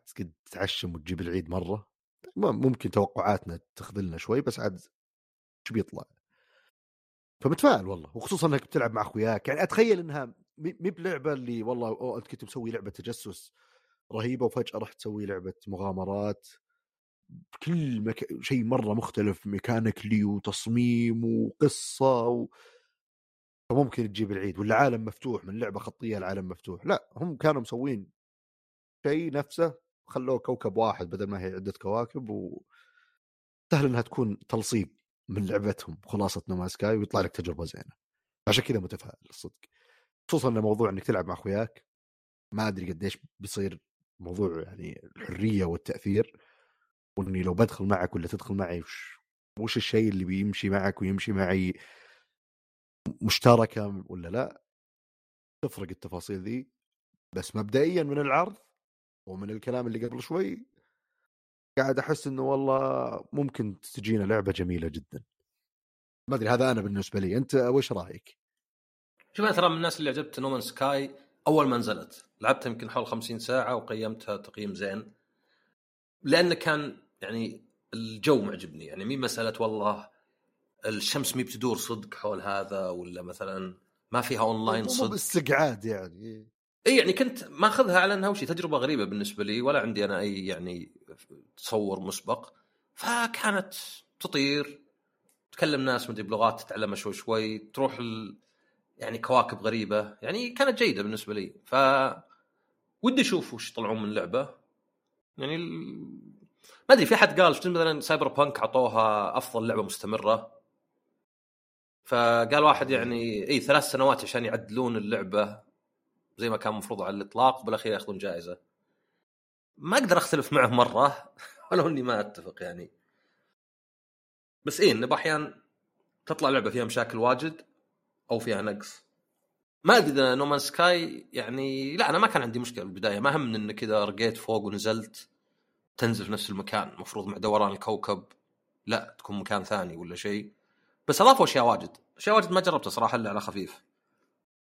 Speaker 1: تتعشم وتجيب العيد مرة ممكن توقعاتنا تخذلنا شوي بس عاد شو بيطلع؟ فمتفائل والله وخصوصا إنك بتلعب مع أخوياك. يعني أتخيل إنها مي بلعبة اللي والله أوه أنت كنت مسوي لعبة تجسس رهيبة وفجأة رحت تسوي لعبة مغامرات كل مك... شيء مرة مختلف mechanically وتصميم وقصة و... فممكن تجيب العيد ولا عالم مفتوح من لعبة خطية لعالم مفتوح. لا هم كانوا مسوين شيء نفسه خلوه كوكب واحد بدل ما هي عدة كواكب و سهل إنها تكون تلصيق من لعبتهم خلاصه نوما سكاي ويطلع لك تجربة زينة. عشان كذا متفائل الصدق خصوصا إن موضوع إنك تلعب مع أخوياك ما أدري قديش بيصير موضوع يعني الحرية والتأثير وإني لو بدخل معك ولا تدخل معي وش, الشيء اللي بيمشي معك ويمشي معي مشتركة ولا لأ تفرق التفاصيل ذي بس مبدئيا من العرض ومن الكلام اللي قبل شوي قاعد أحس إنه والله ممكن تجينا لعبة جميلة جدا ما أدري هذا أنا بالنسبة لي أنت وش رأيك؟
Speaker 2: شوف أنا ترى من الناس اللي عجبت نومان سكاي أول ما نزلت. لعبتها يمكن حول 50 ساعة وقيمتها تقييم زين. لأنه كان يعني الجو معجبني. يعني مي مسألة والله الشمس مي بتدور صدق حول هذا ولا مثلا ما فيها اونلاين صدق. مو
Speaker 1: باستقعاد يعني.
Speaker 2: إي يعني كنت ماخذها على أنها وشي تجربة غريبة بالنسبة لي ولا عندي أنا أي يعني تصور مسبق. فكانت تطير تكلم ناس مدري بلغات تتعلمها شوي شوي تروح ال... يعني كواكب غريبة يعني كانت جيدة بالنسبة لي. ف ودي أشوف وش يطلعون من اللعبة. يعني ال... ما أدري في حد قال مثلا Cyberpunk اعطوها أفضل لعبة مستمرة؟ فقال واحد يعني إي ثلاث سنوات عشان يعدلون اللعبة زي ما كان مفروض على الإطلاق وبالأخير يأخذون جائزة. ما أقدر أختلف معه مرة ولو إني ما أتفق يعني. بس إيه انه باحيان تطلع لعبة فيها مشاكل واجد. أو فيها نقص. ما أدري إذا نومان سكاي يعني لا أنا ما كان عندي مشكلة بالبداية. ما همني إنك كذا رقيت فوق ونزلت تنزل في نفس المكان. المفروض مع دوران الكوكب لا تكون مكان ثاني ولا شيء. بس أضافوا أشياء واجد. أشياء واجد ما جربتها صراحة إلا على خفيف.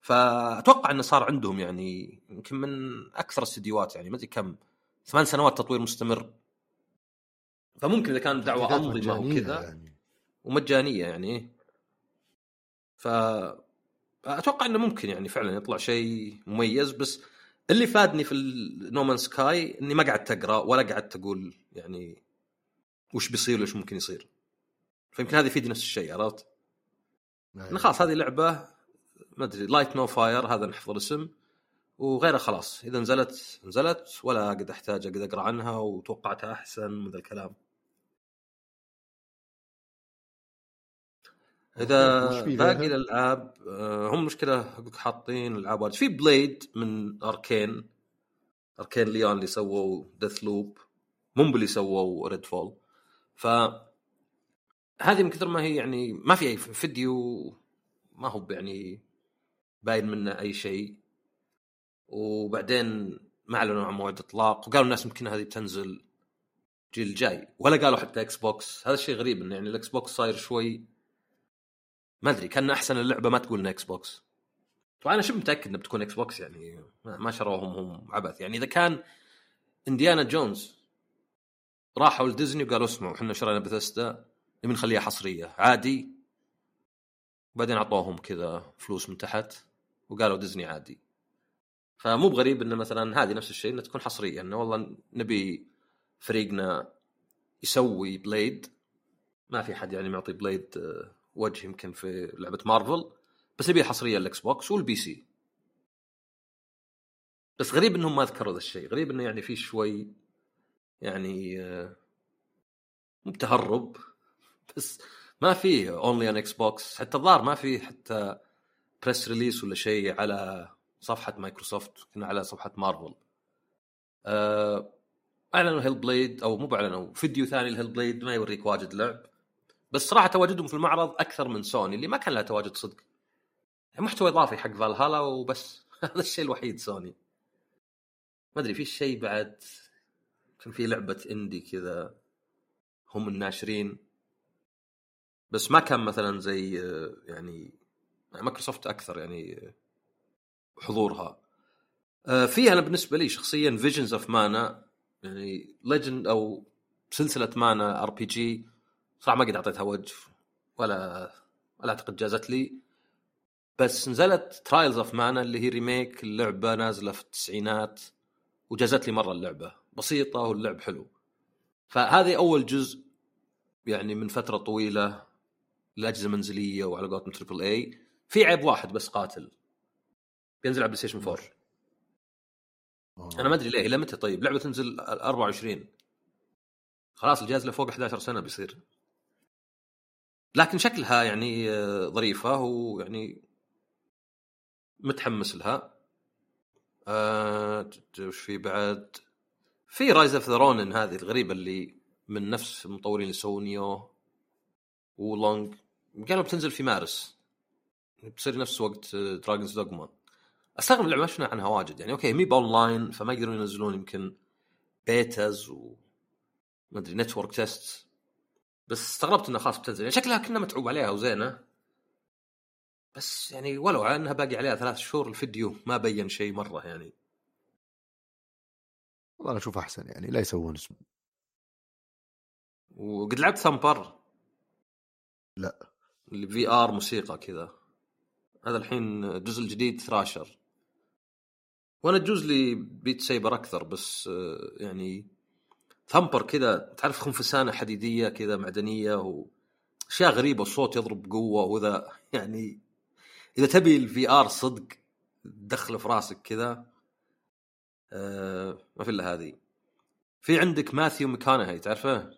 Speaker 2: فأتوقع انه صار عندهم يعني يمكن من أكثر الاستديوهات يعني ما أدري كم. ثمان سنوات تطوير مستمر. فممكن إذا كان دعوة انظمه وكذا يعني. ومجانية يعني ف أتوقع إنه ممكن يعني فعلا يطلع شيء مميز بس اللي فادني في No Man's Sky إني ما قعدت أقرأ ولا قعدت أقول يعني وش بيصير وش ممكن يصير. فيمكن هذا يفيد نفس الشيء عرفت؟ إنه خلاص هذه لعبة ما أدري Light No Fire هذا نحفظ الاسم. وغيره خلاص إذا نزلت نزلت ولا قد أحتاج اقعد أقرأ عنها وتوقعتها أحسن من ذا الكلام. اذا باقي الالعاب آه، هم مشكلة حاطين العاب في Blade من Arkane Arkane Lyon اللي سووا Deathloop مو اللي سووا Redfall ف هذه من كثر ما هي يعني ما في أي فيديو ما هو يعني باين منه أي شيء. وبعدين ما أعلنوا عن موعد إطلاق وقالوا الناس يمكن هذه بتنزل الجيل الجاي. ولا قالوا حتى Xbox هذا الشيء غريب إنه يعني ال Xbox صاير شوي ما أدري كان أحسن اللعبة ما تقول Xbox وأنا شبه متأكد إنها بتكون Xbox يعني؟ ما شروهم هم عبث. يعني إذا كان Indiana Jones راحوا لديزني وقالوا اسمعوا إحنا شرينا بثستا نبي نخليها حصرية. عادي. وبعدين أعطوهم كذا فلوس من تحت وقالوا ديزني عادي. فمو بغريب انه مثلا هذه نفس الشيء إنها تكون حصرية. إنه والله نبي فريقنا يسوي Blade ما في حد يعني معطي Blade وجه يمكن في لعبة مارفل بس نبي حصريه ال Xbox وال PC. بس غريب إنهم ما ذكروا ذا الشيء غريب إنه يعني في شوي يعني آه، مو بتهرب بس ما في only on Xbox حتى الظاهر ما في حتى press release ولا شيء على صفحة مايكروسوفت كنا على صفحة مارفل. أه أعلنوا Hellblade أو مو بأعلنوا فيديو ثاني ل Hellblade ما يوريك واجد لعب. بس صراحة تواجدهم في المعرض أكثر من سوني اللي ما كان لها تواجد صدق. محتوى إضافي حق فالهالا وبس. هذا الشيء الوحيد سوني. ما أدري في شيء بعد؟ كان في لعبة indie كذا هم الناشرين. بس ما كان مثلا زي يعني مايكروسوفت أكثر يعني حضورها. آه، فيها أنا بالنسبة لي شخصيا Visions of Mana يعني Legend أو سلسلة Mana RPG صراحة ما قد أعطيتها وجه ولا ولا أعتقد جازت لي. بس نزلت Trials of Mana اللي هي remake اللعبة نازلة في التسعينات وجازت لي مرة اللعبة. بسيطة واللعب حلو. فهذه أول جزء يعني من فترة طويلة الاجهزه المنزليه وعلى قولتهم triple A في عيب واحد بس قاتل. بينزل على بلاي ستيشن 4 أنا ما أدري ليه إلى متى؟ طيب لعبة تنزل 24 خلاص الجهاز له فوق 11 سنة بيصير. لكن شكلها يعني آه، ظريفة ويعني متحمس لها. آه وش في بعد؟ في Rise of the Ronin هذه الغريبة اللي من نفس المطورين اللي سووا Nioh و Wo Long قالوا بتنزل في مارس. بتصير نفس وقت Dragon's Dogma أستغرب اللعبه ما شفنا عنها واجد. يعني okay هي online فما يقدرون ينزلون يمكن betas و ما أدري network test بس استغربت إنها خلاص بتنزل. يعني شكلها كنه متعوب عليها وزينة. بس يعني ولو على إنها باقي عليها ثلاث شهور الفيديو ما بين شيء مرة يعني.
Speaker 1: والله أنا أشوف أحسن يعني لا يسوون اسم
Speaker 2: وقد لعبت Thumper
Speaker 1: لا.
Speaker 2: اللي VR موسيقى كذا. هذا الحين الجزء الجديد Thrasher. وأنا تجوز لي Beat Saber أكثر بس آه، يعني Thumper كذا تعرف خنفسانة حديدية كذا معدنية واشياء غريبة الصوت يضرب بقوة وذا يعني إذا تبي ال VR صدق تدخله في راسك كذا آه ما في إلا هذه. في عندك ماثيو ماكونهي تعرفه؟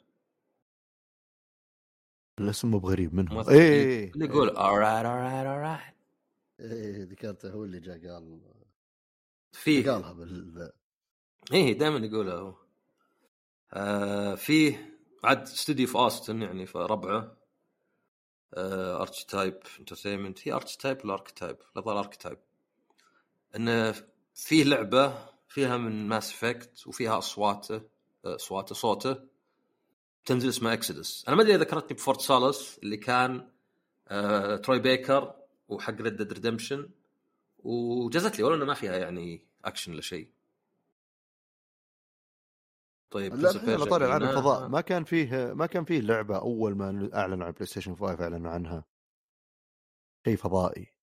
Speaker 1: الاسم مو بغريب منه. اي إيه،
Speaker 2: اللي يقول alright alright alright
Speaker 1: إيه ذكرته هو اللي جاء قال
Speaker 2: فيه.
Speaker 1: قالها بال
Speaker 2: إيه دائما يقولها هو. آه فيه عاد استوديو في اوستن يعني في ربعه آه Archetype Entertainment هي Archetype ولا Archetype؟ لا أظن Archetype انه فيه لعبة فيها من Mass Effect وفيها أصواته آه، أصواته صوته. تنزل اسمها Exodus أنا ما أدري ذكرتني ب Fort Solis اللي كان آه تروي بيكر وحق Red Dead Redemption وجازت لي ولو إنه ما فيها يعني اكشن ولا شيء.
Speaker 1: طيب لا على طاري عن الفضاء ما كان فيه ما كان فيه لعبة أول ما أعلنوا عن بلاي ستيشن 5 أعلنوا عنها. شيء فضائي.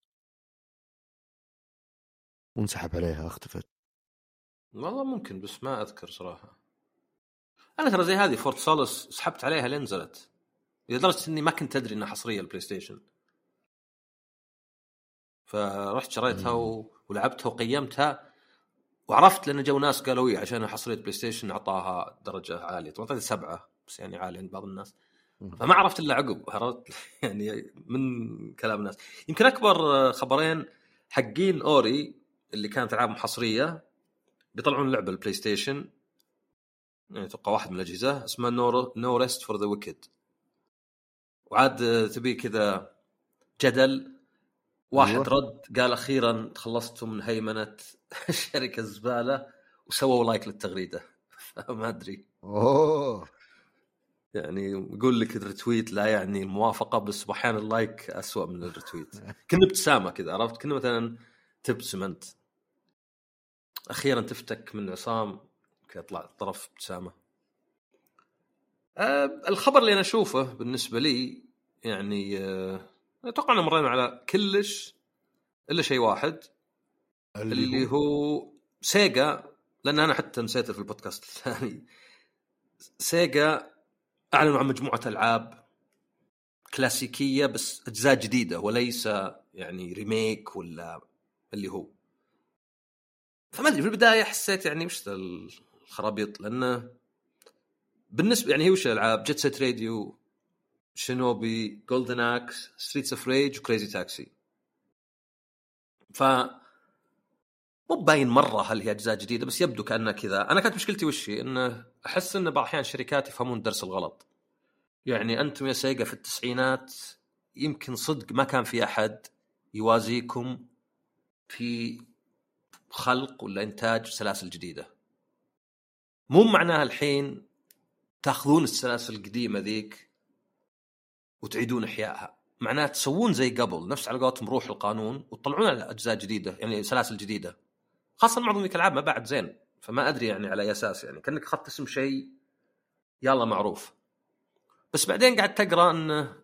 Speaker 1: وانسحب عليها اختفت.
Speaker 2: والله ممكن بس ما أذكر صراحة. أنا ترى زي هذه Fort Solis سحبت عليها لين نزلت. لدرجة إني ما كنت أدري إنها حصرية البلاي ستيشن فرحت شريتها و... ولعبتها وقيمتها وعرفت لأن جو ناس قالوا لي عشان حصرية بلاي ستيشن أعطاها درجة عالية. طبعا اعطيت سبعة بس يعني عالية عند بعض الناس. فما عرفت إلا عقب عرفت يعني من كلام الناس. يمكن أكبر خبرين حقين Ori اللي كانت العاب حصرية بيطلعون لعبة البلاي ستيشن يعني أتوقع واحد من الأجهزة اسمها No No Rest for the Wicked وعاد تبي كذا جدل. واحد أيوة. رد قال أخيرا تخلصتم من هيمنة شركة الزباله وسووا like للتغريدة. ما أدري.
Speaker 1: أوه.
Speaker 2: يعني يقول لك ال retweet لا يعني الموافقة بس أحيانا ال like اسوء من ال retweet. كنه ابتسامه كذا عرفت؟ كنه مثلا تبتسم أنت. أخيرا تفتك من عصام يطلع طرف ابتسامة. أه الخبر اللي أنا أشوفه بالنسبة لي يعني أه أتوقع ان مرينا على كلش إلا شيء واحد. اللي, اللي هو, هو سيجا لأن أنا حتى نسيته في البودكاست الثاني. سيجا أعلنوا عن مجموعة ألعاب كلاسيكية بس أجزاء جديدة وليس يعني remake ولا اللي هو. فما أدري في البداية حسيت يعني وش الخرابيط لأنه بالنسبة يعني هي وش الألعاب؟ Jet Set Radio Shinobi Golden Axe Streets of Rage و Crazy Taxi ف مو باين مرة هل هي أجزاء جديدة بس يبدو كانها كذا أنا كانت مشكلتي وش هي؟ إنه أحس إن بعض الأحيان الشركات يفهمون الدرس الغلط. يعني أنتم يا سيجا في التسعينات يمكن صدق ما كان في أحد يوازيكم في خلق ولا إنتاج سلاسل جديدة. مو معناها الحين تأخذون السلاسل القديمة ذيك وتعيدون إحيائها. معناها تسوون زي قبل نفس على قولتهم روح القانون وتطلعون أجزاء جديدة يعني سلاسل جديدة. خاصة معظم ذيك الألعاب ما بعد زين فما أدري يعني على أي أساس يعني. كأنك أخذت اسم شيء يلا معروف. بس بعدين قاعد تقرأ انه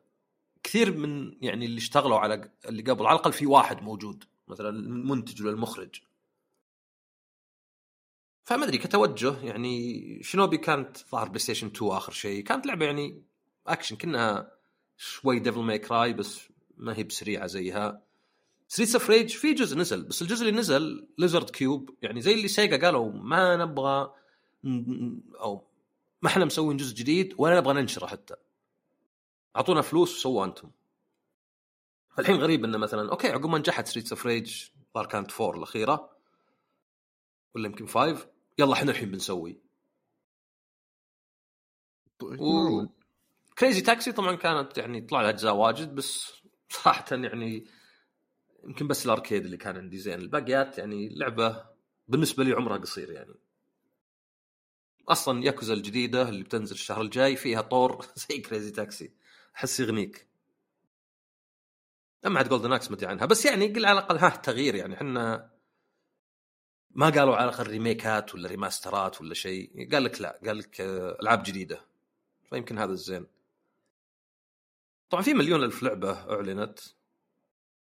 Speaker 2: كثير من يعني اللي اشتغلوا على اللي قبل على الأقل في واحد موجود مثلا المنتج ولا المخرج. فما أدري كتوجه يعني Shinobi كانت ظاهر بلاي ستيشن 2 آخر شيء. كانت لعبة يعني أكشن كأنها شوي Devil May Cry بس ما هي بسريعة زيها. Streets of Rage في جزء نزل بس الجزء اللي نزل Lizardcube يعني زي اللي سيجا قالوا ما نبغى أو ما إحنا مسوين جزء جديد ولا نبغى ننشره حتى. أعطونا فلوس وسووا أنتم. الحين غريب إنه مثلا okay عقب ما نجحت Streets of Rage ظهر كانت four الأخيرة ولا يمكن five يلا إحنا الحين بنسوي. و... Crazy Taxi طبعا كانت يعني طلع لها أجزاء واجد بس صراحة يعني يمكن بس ال arcade اللي كان عندي زين. الباقيات يعني لعبة بالنسبة لي عمرها قصير يعني. أصلا ياكوزا الجديدة اللي بتنزل الشهر الجاي فيها طور زي Crazy Taxi أحس يغنيك. اما عاد Golden Axe مدري عنها. بس يعني قل على الأقل ها تغيير يعني. إحنا ما قالوا على الأقل remake ات ولا remaster ات ولا شيء. قال لك لا قال لك ألعاب جديدة. فيمكن هذا الزين. طبعا في مليون ألف لعبة أعلنت.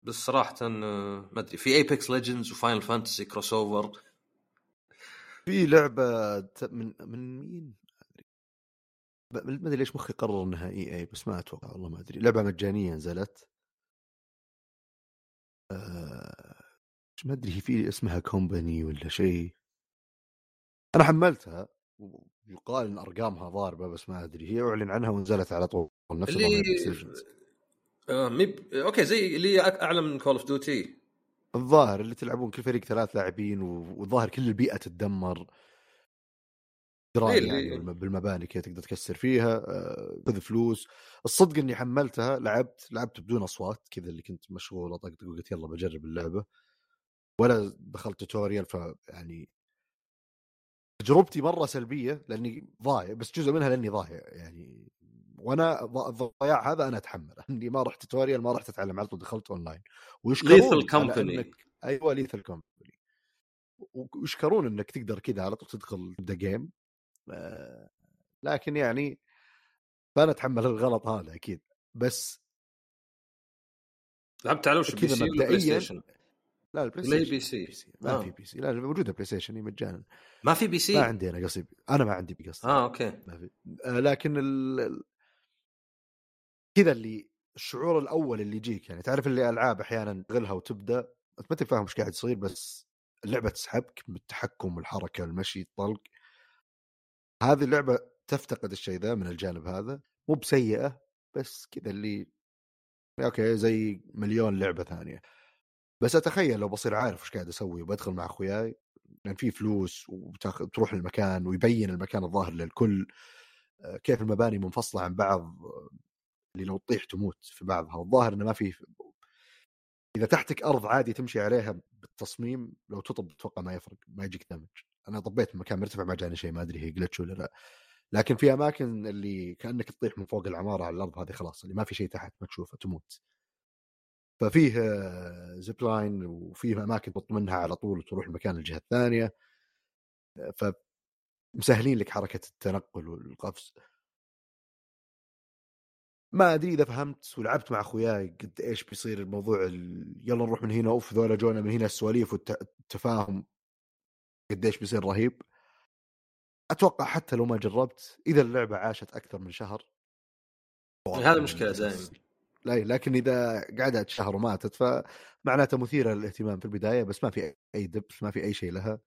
Speaker 2: بس صراحة ما أدري. في Apex Legends و Final Fantasy crossover
Speaker 1: في لعبة من من مين؟ ما أدري. ليش مخي قرر إنها EA بس ما أتوقع والله ما أدري. لعبة مجانية نزلت. أه... ما أدري هي في اسمها company ولا شيء. أنا حملتها ويقال إن أرقامها ضاربة بس ما أدري. هي أعلن عنها ونزلت على طول
Speaker 2: نفس اللي آه ميب... أوكي زي اللي أعلى من Call of Duty
Speaker 1: الظاهر اللي تلعبون كل فريق ثلاث لاعبين والظاهر كل البيئة تتدمر. إيه يعني بالمباني كذا تقدر تكسر فيها خذ آه فلوس. الصدق إني حملتها لعبت لعبت بدون أصوات كذا اللي كنت مشغول أطقطق وقلت يلا بجرب اللعبة. ولا دخلت tutorial فيعني تجربتي مرة سلبية لأني ضايع بس جزء منها لأني ضايع يعني وأنا الضياع هذا أنا أتحمله. إني ما رحت tutorial ما رحت أتعلم على طول دخلت اونلاين
Speaker 2: ويشكرون Lethal Company
Speaker 1: أيوه Lethal Company ويشكرون إنك تقدر كذا على طول تدخل تبدا game آه، لكن يعني فانا اتحمل الغلط هذا أكيد. بس
Speaker 2: لعبت على وش؟ PC ولا PlayStation؟
Speaker 1: لا ال PlayStation PC. PC. ما آه. في PC. لا موجودة PlayStation مجانا.
Speaker 2: ما في PC؟
Speaker 1: ما عندي أنا قصدي أنا ما عندي بي قصدي.
Speaker 2: آه أوكي.
Speaker 1: ما في. آه لكن ال... كذا اللي الشعور الأول اللي يجيك يعني تعرف اللي ألعاب أحيانا تشغلها وتبدأ أنت ما تفهم إيش قاعد يصير بس اللعبة تسحبك بالتحكم والحركة والمشي الطلق. هذه اللعبة تفتقد الشيء ذا من الجانب هذا مو بسيئة بس كذا اللي أوكي زي مليون لعبة ثانية. بس أتخيل لو بصير عارف وش قاعد أسوي وبدخل مع أخوياي لأن في فلوس وتروح المكان ويبين المكان الظاهر للكل آه، كيف المباني منفصلة عن بعض اللي لو تطيح تموت في بعضها. والظاهر إنه ما في إذا تحتك أرض عادي تمشي عليها بالتصميم لو تطب أتوقع ما يفرق ما يجيك damage أنا طبيت مكان مرتفع ما جاني شيء ما أدري هي glitch ولا لا. لكن في أماكن اللي كأنك تطيح من فوق العمارة على الأرض هذه خلاص اللي ما في شيء تحت ما تشوفه تموت. ففيه zip line وفيه أماكن تنط منها على طول وتروح المكان الجهة الثانية. ف مسهلين لك حركة التنقل والقفز. ما أدري إذا فهمت ولعبت مع أخوياي قد إيش بيصير الموضوع يلا نروح من هنا أوف ذولا جونا من هنا السواليف والتفاهم قد إيش بيصير رهيب. أتوقع حتى لو ما جربت إذا اللعبة عاشت أكثر من شهر
Speaker 2: هذا مشكلة دائما.
Speaker 1: لا لكن إذا قعدت شهر وماتت فمعناته مثيرة للاهتمام في البداية بس ما في أي دبس ما في أي شيء لها.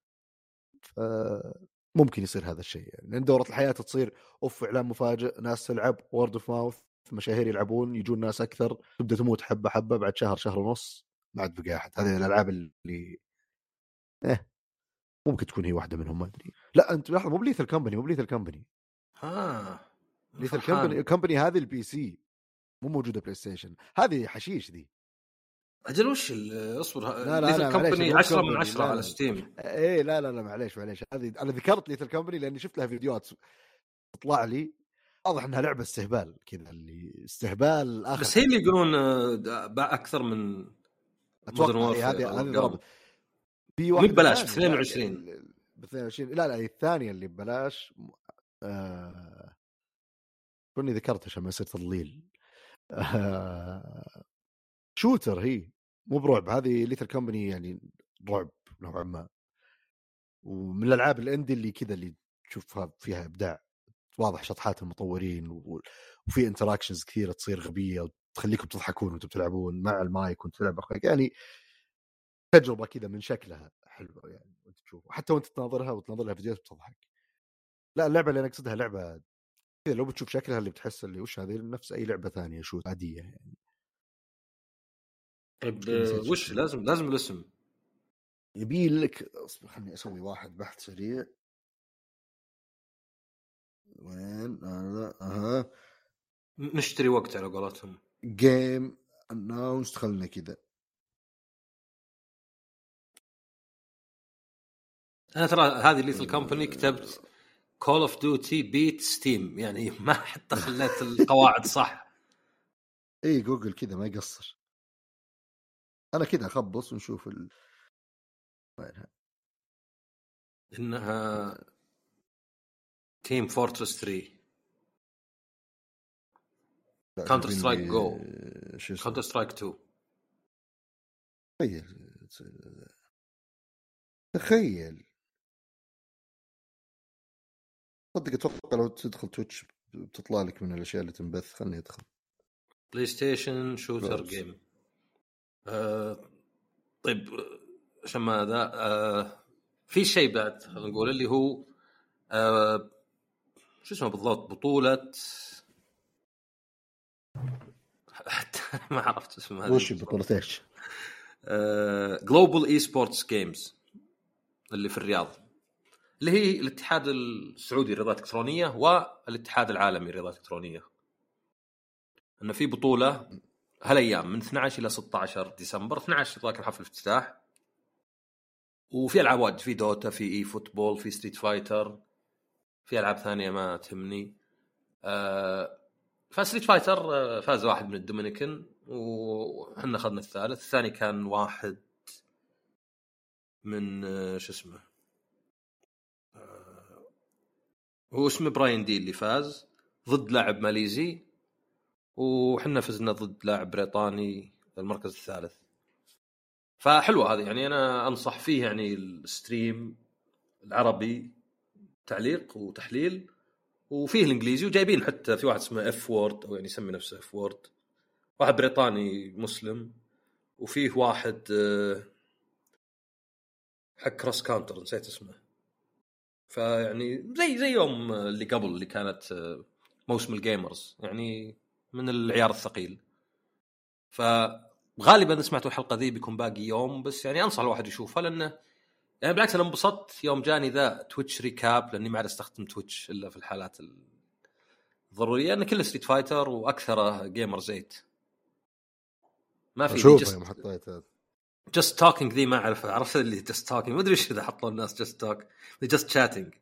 Speaker 1: فممكن يصير هذا الشيء يعني. لأن دورة الحياة تصير أوف إعلان مفاجئ ناس تلعب word of mouth مشاهير يلعبون يجون ناس أكثر تبدأ تموت حبة حبة بعد شهر شهر ونص ما عاد بقى أحد. هذه الألعاب اللي ممكن تكون هي واحدة منهم ما أدري. لا أنت لحظة مو ب Lethal Company مو ب Lethal Company
Speaker 2: ها
Speaker 1: Lethal Company ال company هذه ال PC مو موجودة PlayStation. هذه حشيش ذي.
Speaker 2: أجل وش اصبر
Speaker 1: لا، لا،
Speaker 2: Lethal
Speaker 1: مو
Speaker 2: 10 من
Speaker 1: Company،
Speaker 2: 10
Speaker 1: لا،
Speaker 2: على. Steam.
Speaker 1: إيه لا لا لا معليش معليش. هذه أنا ذكرت Lethal Company لأني شفت لها فيديوهات تطلع لي واضح إنها لعبة استهبال كذا اللي استهبال آخر
Speaker 2: بس هي اللي يقولون آه، باع أكثر من أتوقع
Speaker 1: هذه هذه في
Speaker 2: مو
Speaker 1: واحدة
Speaker 2: ببلاش، ب
Speaker 1: لا،
Speaker 2: 22.
Speaker 1: ب 22 لا لا هي الثانية اللي ببلاش. آه... كوني ذكرت عشان ما يصير تضليل. آه... شوتر هي. مو برعب هذه ليثل كومباني يعني رعب نوعا ما. ومن الألعاب ال indie اللي كذا اللي تشوفها فيها إبداع. واضح شطحات المطورين وفي interactions كثيرة تصير غبية وتخليكم تضحكون وأنتم تلعبون مع المايك وانت تلعب اخوياك يعني تجربة كذا من شكلها حلوة يعني وانت تشوف وحتى وانت تناظرها وتناظر لها فيديوهات بتضحك. لا اللعبة اللي أنا أقصدها لعبة كذا. لو بتشوف شكلها اللي بتحس اللي وش هذه نفس أي لعبة ثانية shoot عادية يعني.
Speaker 2: طيب وش
Speaker 1: شو
Speaker 2: لازم لازم الاسم.
Speaker 1: يبي لك أصبر خليني أسوي واحد بحث سريع. وين؟ هذا
Speaker 2: أها. نشتري وقت على قولتهم.
Speaker 1: game announced خلنا كذا.
Speaker 2: أنا ترى هذه Lethal Company كتبت Call of Duty beat Steam يعني ما حتى خليت القواعد صح.
Speaker 1: اي جوجل كذا ما يقصر. أنا كذا أخبص ونشوف ال... وينها.
Speaker 2: إنها Team Fortress 3
Speaker 1: لا،
Speaker 2: Counter
Speaker 1: جايبين
Speaker 2: Strike
Speaker 1: لي-
Speaker 2: Go.
Speaker 1: شو اسمه
Speaker 2: Counter-Strike 2
Speaker 1: تخيل تخيل صدق أتوقع لو تدخل Twitch بتطلع لك من الاشياء اللي تنبث خلني ادخل
Speaker 2: PlayStation
Speaker 1: shooter.
Speaker 2: game آه طيب عشان ما ذا آه في شيء بعد خلينا نقول اللي هو آه شو اسمه بالضبط؟ بطولة حتى ما عرفت اسمها.
Speaker 1: وش بطولة
Speaker 2: إيش؟ Global Esports Games اللي في الرياض. اللي هي الاتحاد السعودي للرياضات الإلكترونية والاتحاد العالمي للرياضات الإلكترونية. إنه في بطولة هالأيام من 12 إلى 16 ديسمبر 12 ذاك الحفل الافتتاح. وفي ألعاب واجد في Dota في eFootball في Street Fighter في ألعاب ثانية ما تهمني. آه ف Street Fighter آه، فاز واحد من الدومينيكان وحنا اخذنا الثالث. الثاني كان واحد من آه، شو اسمه؟ آه، هو اسمه براين دي اللي فاز ضد لاعب ماليزي وحنا فزنا ضد لاعب بريطاني المركز الثالث. فحلوة هذه يعني أنا أنصح فيه يعني ال stream العربي. تعليق وتحليل وفيه الإنجليزي وجايبين حتى في واحد اسمه F-Word أو يعني يسمي نفسه F-Word واحد بريطاني مسلم وفيه واحد آه، حق Cross Counter نسيت اسمه. فيعني زي زي يوم اللي قبل اللي كانت آه، موسم ال Gamers يعني من العيار الثقيل. فغالبا سمعتوا الحلقة ذي بيكون باقي يوم بس يعني أنصح الواحد يشوفها لأنه يعني بالعكس أنا انبسطت يوم جاني the Twitch recap لأني ما عاد أستخدم Twitch إلا في الحالات الضرورية انه كله Street Fighter وأكثره Gamers Eight ما في
Speaker 1: شوف يوم حطيت هذا.
Speaker 2: just talking ذي ما اعرفها عرفت اللي just talking ما أدري إيش إذا حطوا الناس just talk just
Speaker 1: chatting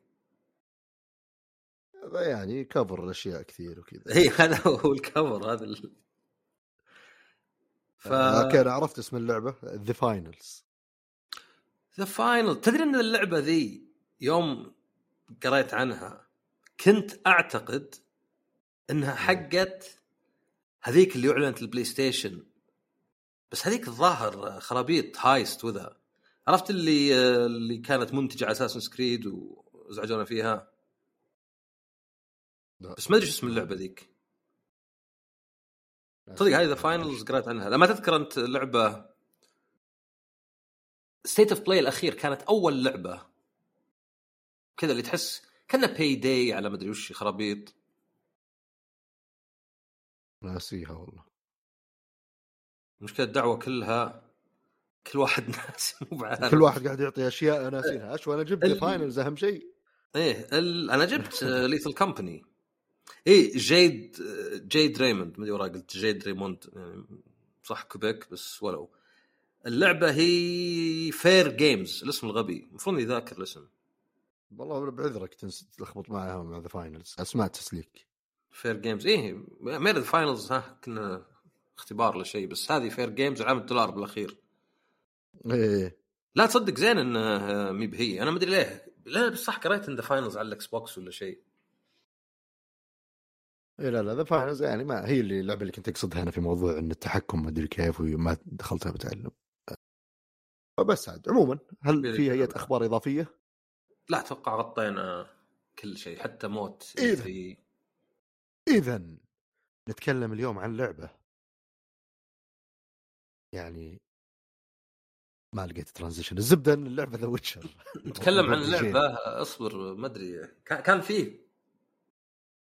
Speaker 1: يعني كفر الاشياء كثير وكذا.
Speaker 2: اي هذا هو الكفر هذا ال... ف
Speaker 1: okay أنا عرفت اسم اللعبة The Finals
Speaker 2: The Final تدري إن اللعبة ذي يوم قريت عنها كنت أعتقد إنها حقت هذيك اللي أعلنت ال PlayStation. بس هذيك الظاهر خرابيط heist وذا. عرفت اللي اللي كانت منتجة على أساس سكريد وازعجونا فيها. بس ما أدري شو اسم اللعبة ذيك. صدق هذه The Finals قريت عنها. لما تذكر أنت لعبة State of Play الأخير كانت أول لعبة. كذا اللي تحس كأنها Payday على مدري وش خرابيط.
Speaker 1: ناسيها والله.
Speaker 2: المشكلة الدعوة كلها كل واحد ناس مو بعارف.
Speaker 1: كل واحد قاعد يعطي أشياء ناسينها أشوى أنا جبت
Speaker 2: ال-
Speaker 1: Finals أهم شيء.
Speaker 2: إيه ال... أنا جبت Lethal Company إيه Jade Jade Raymond ما أدري قلت Jade Raymond يعني صح Quebec بس ولو. اللعبة هي Fairgames الاسم الغبي. المفروض إني ذاكر الاسم.
Speaker 1: والله بعذرك تلخبط معها مع The Finals أسماء تسليك.
Speaker 2: Fairgames إيه مير Finals ها كنا اختبار لشيء بس هذه Fairgames علامه دولار بالأخير.
Speaker 1: إيه.
Speaker 2: لا تصدق زين إنه مي بهي. أنا ما أدري ليه. لا بس صح قريت إن The Finals على ال Xbox ولا شيء.
Speaker 1: إيه لا لا The Finals يعني ما هي اللي اللعبة اللي كنت أقصدها أنا في موضوع إن التحكم ما أدري كيف وما دخلتها بتعلم. فبس عاد. عموما هل في اي أخبار إضافية؟
Speaker 2: لا أتوقع غطينا كل شيء حتى موت. في.
Speaker 1: اذا نتكلم اليوم عن لعبة. يعني ما لقيت transition. الزبدة إن اللعبة The Witcher
Speaker 2: نتكلم عن لعبة أصبر ما أدري. كان فيه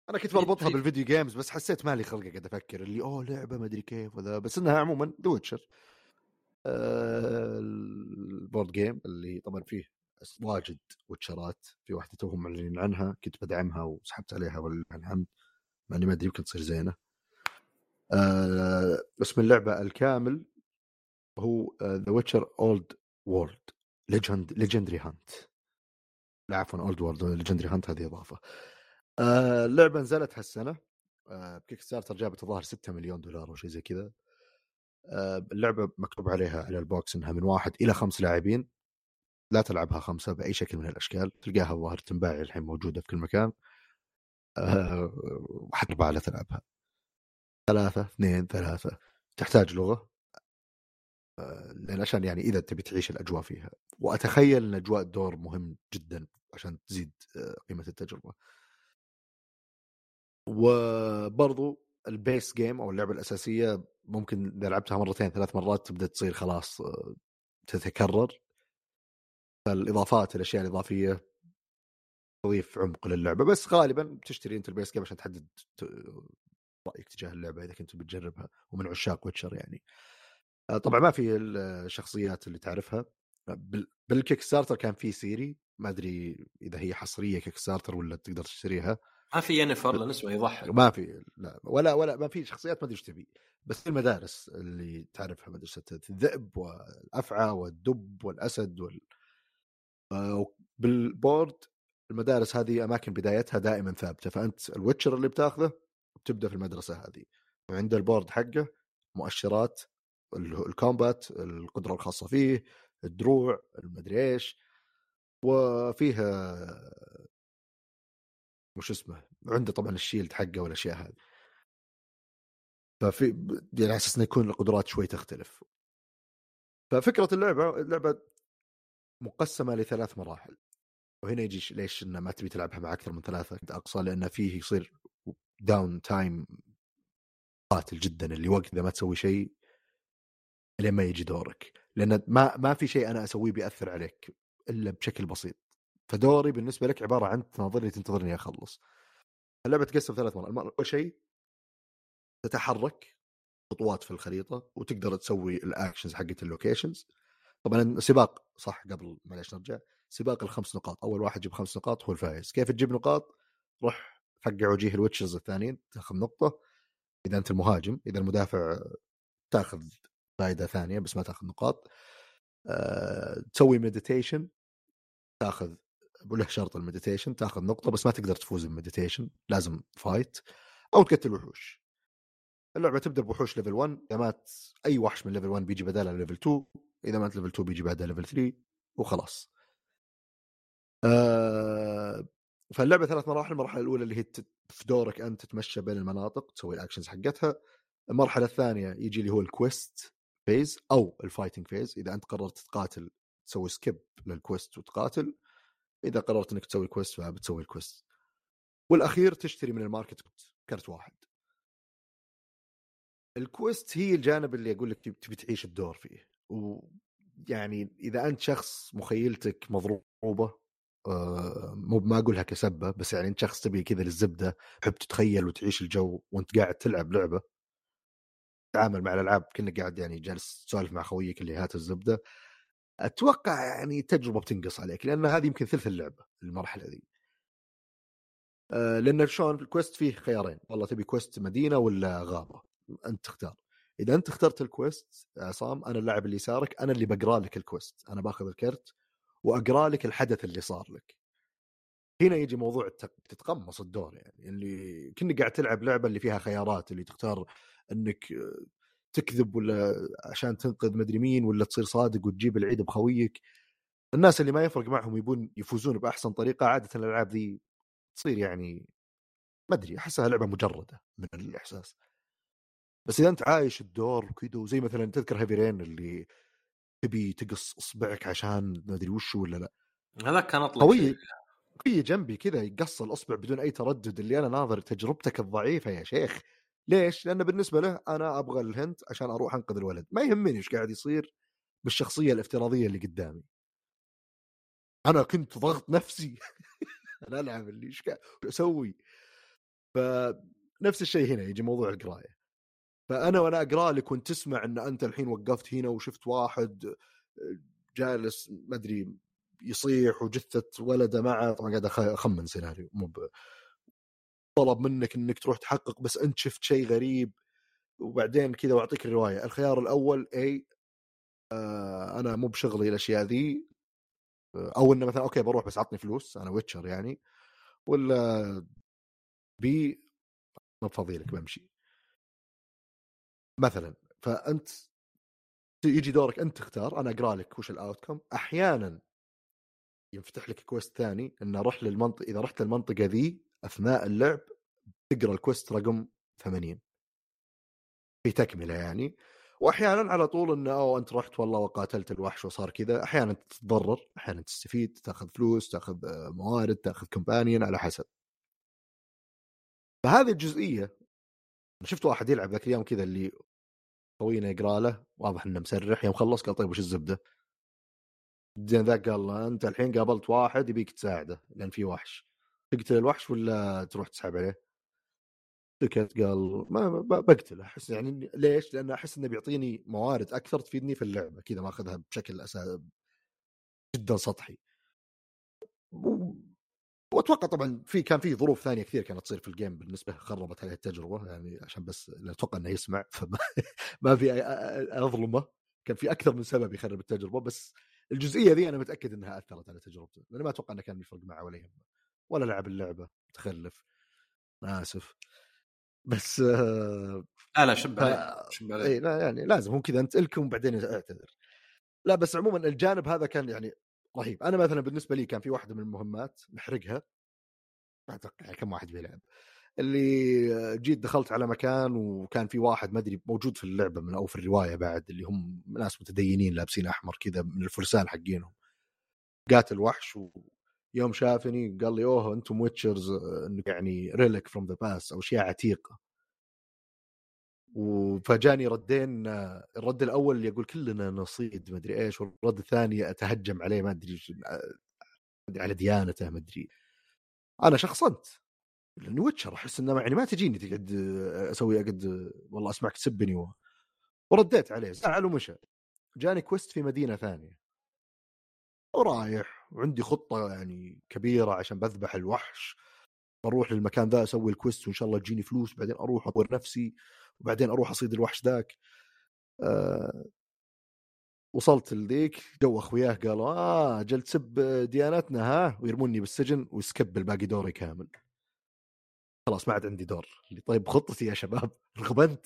Speaker 1: أنا كنت بربطها
Speaker 2: في-
Speaker 1: بال video games بس حسيت مالي خلق قاعد أفكر اللي أوه لعبة ما أدري كيف وذا. بس إنها عموما The Witcher ال board game اللي طبعا فيه واجد ويتشرات في واحدة توهم معلنين عنها كنت بدعمها وسحبت عليها ولله الحمد مع إني ما أدري يمكن تصير زينة. آه، اسم اللعبة الكامل هو The Witcher Old World Legend Legendary Hunt لا عفوا Old World Legendary Hunt هذه إضافة. آه، اللعبة نزلت هالسنة آه، ب Kickstarter جابت الظاهر 6 مليون دولار أو شيء زي كذا. اللعبة مكتوب عليها على البوكس إنها من واحد إلى خمس لاعبين. لا تلعبها خمسة بأي شكل من الأشكال. تلقاها الظاهر تنباع الحين موجودة في كل مكان. آه، وحتى اربعه لا تلعبها. ثلاثة اثنين ثلاثة. تحتاج لغة. آه، لأن عشان يعني إذا تبي تعيش الأجواء فيها. وأتخيل إن أجواء الدور مهم جدا عشان تزيد آه، قيمة التجربة. وبرضو ال base game أو اللعبة الأساسية ممكن إذا لعبتها مرتين ثلاث مرات تبدأ تصير خلاص آه، تتكرر. فالإضافات الأشياء الإضافية تضيف عمق للعبة. بس غالبا تشتري انت ال base game عشان تحدد رأيك تجاه اللعبة إذا كنت بتجربها. ومن عشاق Witcher يعني. آه، طبعا ما في الشخصيات اللي تعرفها. بال- بال Kickstarter كان في Ciri ما أدري إذا هي حصرية Kickstarter ولا تقدر تشتريها.
Speaker 2: ما في ينفر لأن اسمه يضحك.
Speaker 1: ما في لا ولا ولا ما في شخصيات ما أدري إيش تبي بس المدارس اللي تعرفها مدرسه الذئب والأفعى والدب والأسد وال آه، بال board المدارس هذه أماكن بدايتها دائما ثابتة فأنت ال Witcher اللي بتاخذه بتبدأ في المدرسة هذه. وعند ال board حقه مؤشرات ال- ال combat القدرة الخاصة فيه الدروع المدري إيش وفيها وش اسمه عنده طبعا ال shield حقه والأشياء هذه. ففي يعني على أساس إنه يكون القدرات شوي تختلف. ففكرة اللعبة اللعبة مقسمة لثلاث مراحل. وهنا يجي ليش انه ما تبي تلعبها مع أكثر من ثلاثة أقصى لأن فيه يصير downtime قاتل جدا اللي وقت إذا ما تسوي شيء لين ما يجي دورك. لأن ما ما في شيء أنا أسويه بيأثر عليك إلا بشكل بسيط. فدوري بالنسبة لك عبارة عن تناظرني تنتظرني أخلص. اللعبة تقسم ثلاث مرات أول شيء تتحرك خطوات في الخريطة وتقدر تسوي ال actions حقت ال locations. طبعا السباق صح؟ قبل معليش نرجع. سباق الخمس نقاط. أول واحد يجيب خمس نقاط هو الفايز كيف تجيب نقاط؟ روح فقع وجيه ال witchers الثانيين تاخذ نقطة. إذا أنت المهاجم إذا المدافع تاخذ فائدة ثانية بس ما تاخذ نقاط. أه، تسوي meditation تاخذ وله شرط ال meditation تاخذ نقطة بس ما تقدر تفوز بال meditation لازم fight أو تقتل وحوش. اللعبة تبدأ بوحوش level 1 إذا مات أي وحش من level 1 بيجي بدالها level 2 إذا مات level 2 بيجي بعدها level 3 وخلاص. آه فاللعبة ثلاث مراحل المرحلة الأولى اللي هي في دورك انت تتمشى بين المناطق تسوي ال actions حقتها. المرحلة الثانية يجي اللي هو ال quest phase أو ال fighting phase إذا أنت قررت تقاتل تسوي skip لل quest وتقاتل. إذا قررت إنك تسوي quest فبتسوي ال quest والأخير تشتري من ال market كرت واحد. ال quest هي الجانب اللي أقول لك تبي تعيش الدور فيه. ويعني إذا أنت شخص مخيلتك مضروبة آه، مو ما أقولها كسبة بس يعني أنت شخص تبي كذا للزبدة تحب تتخيل وتعيش الجو وأنت قاعد تلعب لعبة. تعامل مع الألعاب كأنك قاعد يعني جالس تسولف مع خويك اللي هات الزبدة. أتوقع يعني تجربة بتنقص عليك لأن هذه يمكن ثلث اللعبة المرحلة ذي. آه، لأن شلون ال quest فيه خيارين والله تبي quest مدينة ولا غابة؟ أنت تختار. إذا أنت اخترت ال quest عصام أنا اللاعب اللي يسارك أنا اللي بقرأ لك ال quest أنا باخذ الكرت وأقرأ لك الحدث اللي صار لك. هنا يجي موضوع التق- تتقمص الدور يعني اللي كأنك قاعد تلعب لعبة اللي فيها خيارات اللي تختار إنك تكذب ولا عشان تنقذ مدري مين ولا تصير صادق وتجيب العيد بخويك. الناس اللي ما يفرق معهم يبون يفوزون بأحسن طريقة عادة الألعاب ذي تصير يعني ما أدري أحسها لعبة مجردة من الإحساس. بس إذا أنت عايش الدور وكذا وزي مثلا تذكر هيفي رين اللي تبي تقص إصبعك عشان ما أدري وش ولا لأ.
Speaker 2: هذا كان أطلق
Speaker 1: قوي في جنبي كذا يقص الإصبع بدون أي تردد اللي أنا ناظر تجربتك الضعيفة يا شيخ. ليش؟ لأن بالنسبة له أنا أبغى الهنت عشان أروح أنقذ الولد. ما يهمني إيش قاعد يصير بالشخصية الافتراضية اللي قدامي. أنا كنت ضغط نفسي. أنا ألعب اللي إيش قاعد أسوي. فنفس الشيء هنا يجي موضوع القراية. فأنا وأنا أقرأ لك وأنت تسمع إن أنت الحين وقفت هنا وشفت واحد جالس ما أدري يصيح وجثة ولده معه. طبعا قاعد أخمن سيناريو مو طلب منك إنك تروح تحقق بس أنت شفت شيء غريب وبعدين كذا وأعطيك الرواية. الخيار الأول اي آه أنا مو بشغلي الأشياء ذي أو إنه مثلا okay بروح بس عطني فلوس أنا witcher يعني ولا بي ما بفضي لك بمشي. مثلا فأنت يجي دورك أنت تختار أنا أقرأ لك وش ال outcome أحيانا ينفتح لك quest ثاني إنه روح للمنطقه إذا رحت للمنطقه ذي أثناء اللعب تقرا ال quest رقم 80 في تكملة يعني. واحيانا على طول إنه أو أنت رحت والله وقاتلت الوحش وصار كذا. أحيانا تتضرر أحيانا تستفيد تأخذ فلوس تأخذ آه، موارد تأخذ companion على حسب. فهذه الجزئية شفت واحد يلعب ذاك الأيام كذا اللي طوينا يقرأ له واضح إنه مسرح يوم خلص قال طيب وش الزبدة؟ زين ذاك قال له أنت الحين قابلت واحد يبيك تساعده لأن في وحش. تقتل الوحش ولا تروح تسحب عليه؟ سكت قال ما بقتله أحس يعني ليش؟ لأن أحس إنه بيعطيني موارد أكثر تفيدني في اللعبة كذا ماخذها بشكل أسا... جدا سطحي. وأتوقع طبعا في كان في ظروف ثانية كثير كانت تصير في الجيم بالنسبة خربت عليه التجربة يعني عشان بس أتوقع إنه يسمع فما ما في أظلمه كان في أكثر من سبب يخرب التجربة بس الجزئية ذي أنا متأكد إنها أثرت على تجربته لأن ما أتوقع إنه كان يفرق معه ولا يهمه ولا لعب اللعبة متخلف أنا آسف. بس آه،
Speaker 2: لا لا شب عليه شب عليه
Speaker 1: إي لا يعني لازم هو كذا أنت إلكم وبعدين اعتذر. لا بس عموما الجانب هذا كان يعني رهيب. أنا مثلا بالنسبة لي كان في واحدة من المهمات نحرقها. ما أتوقع يعني كم واحد بيلعب. اللي جيت دخلت على مكان وكان في واحد ما أدري موجود في اللعبة من أو في الرواية بعد اللي هم ناس متدينين لابسين أحمر كذا من الفرسان حقينهم. قاتل وحش ويوم شافني قال لي أوه أنتم ويتشرز إنك يعني ريلك فروم ذا باس أو أشياء عتيقة. وفجاني ردين آه، الرد الأول يقول كلنا نصيد ما أدري إيش. والرد الثاني أتهجم عليه ما أدري آه، على ديانته ما أدري. أنا شخصنت لأني witcher أحس إنه يعني ما تجيني تقعد آه، أسوي أقعد آه، والله أسمعك تسبني و... ورديت عليه زعل ومشى. جاني quest في مدينة ثانية. ورايح. وعندي خطة يعني كبيرة عشان بذبح الوحش بروح للمكان ذا أسوي ال quest وإن شاء الله تجيني فلوس بعدين أروح أطور نفسي وبعدين أروح أصيد الوحش ذاك. أه وصلت لذيك جو أخوياه قالوا آه جل تسب ديانتنا ها؟ ويرموني بالسجن ويسكب الباقي دوري كامل. خلاص ما عاد عندي دور. اللي طيب خطتي يا شباب رغبنت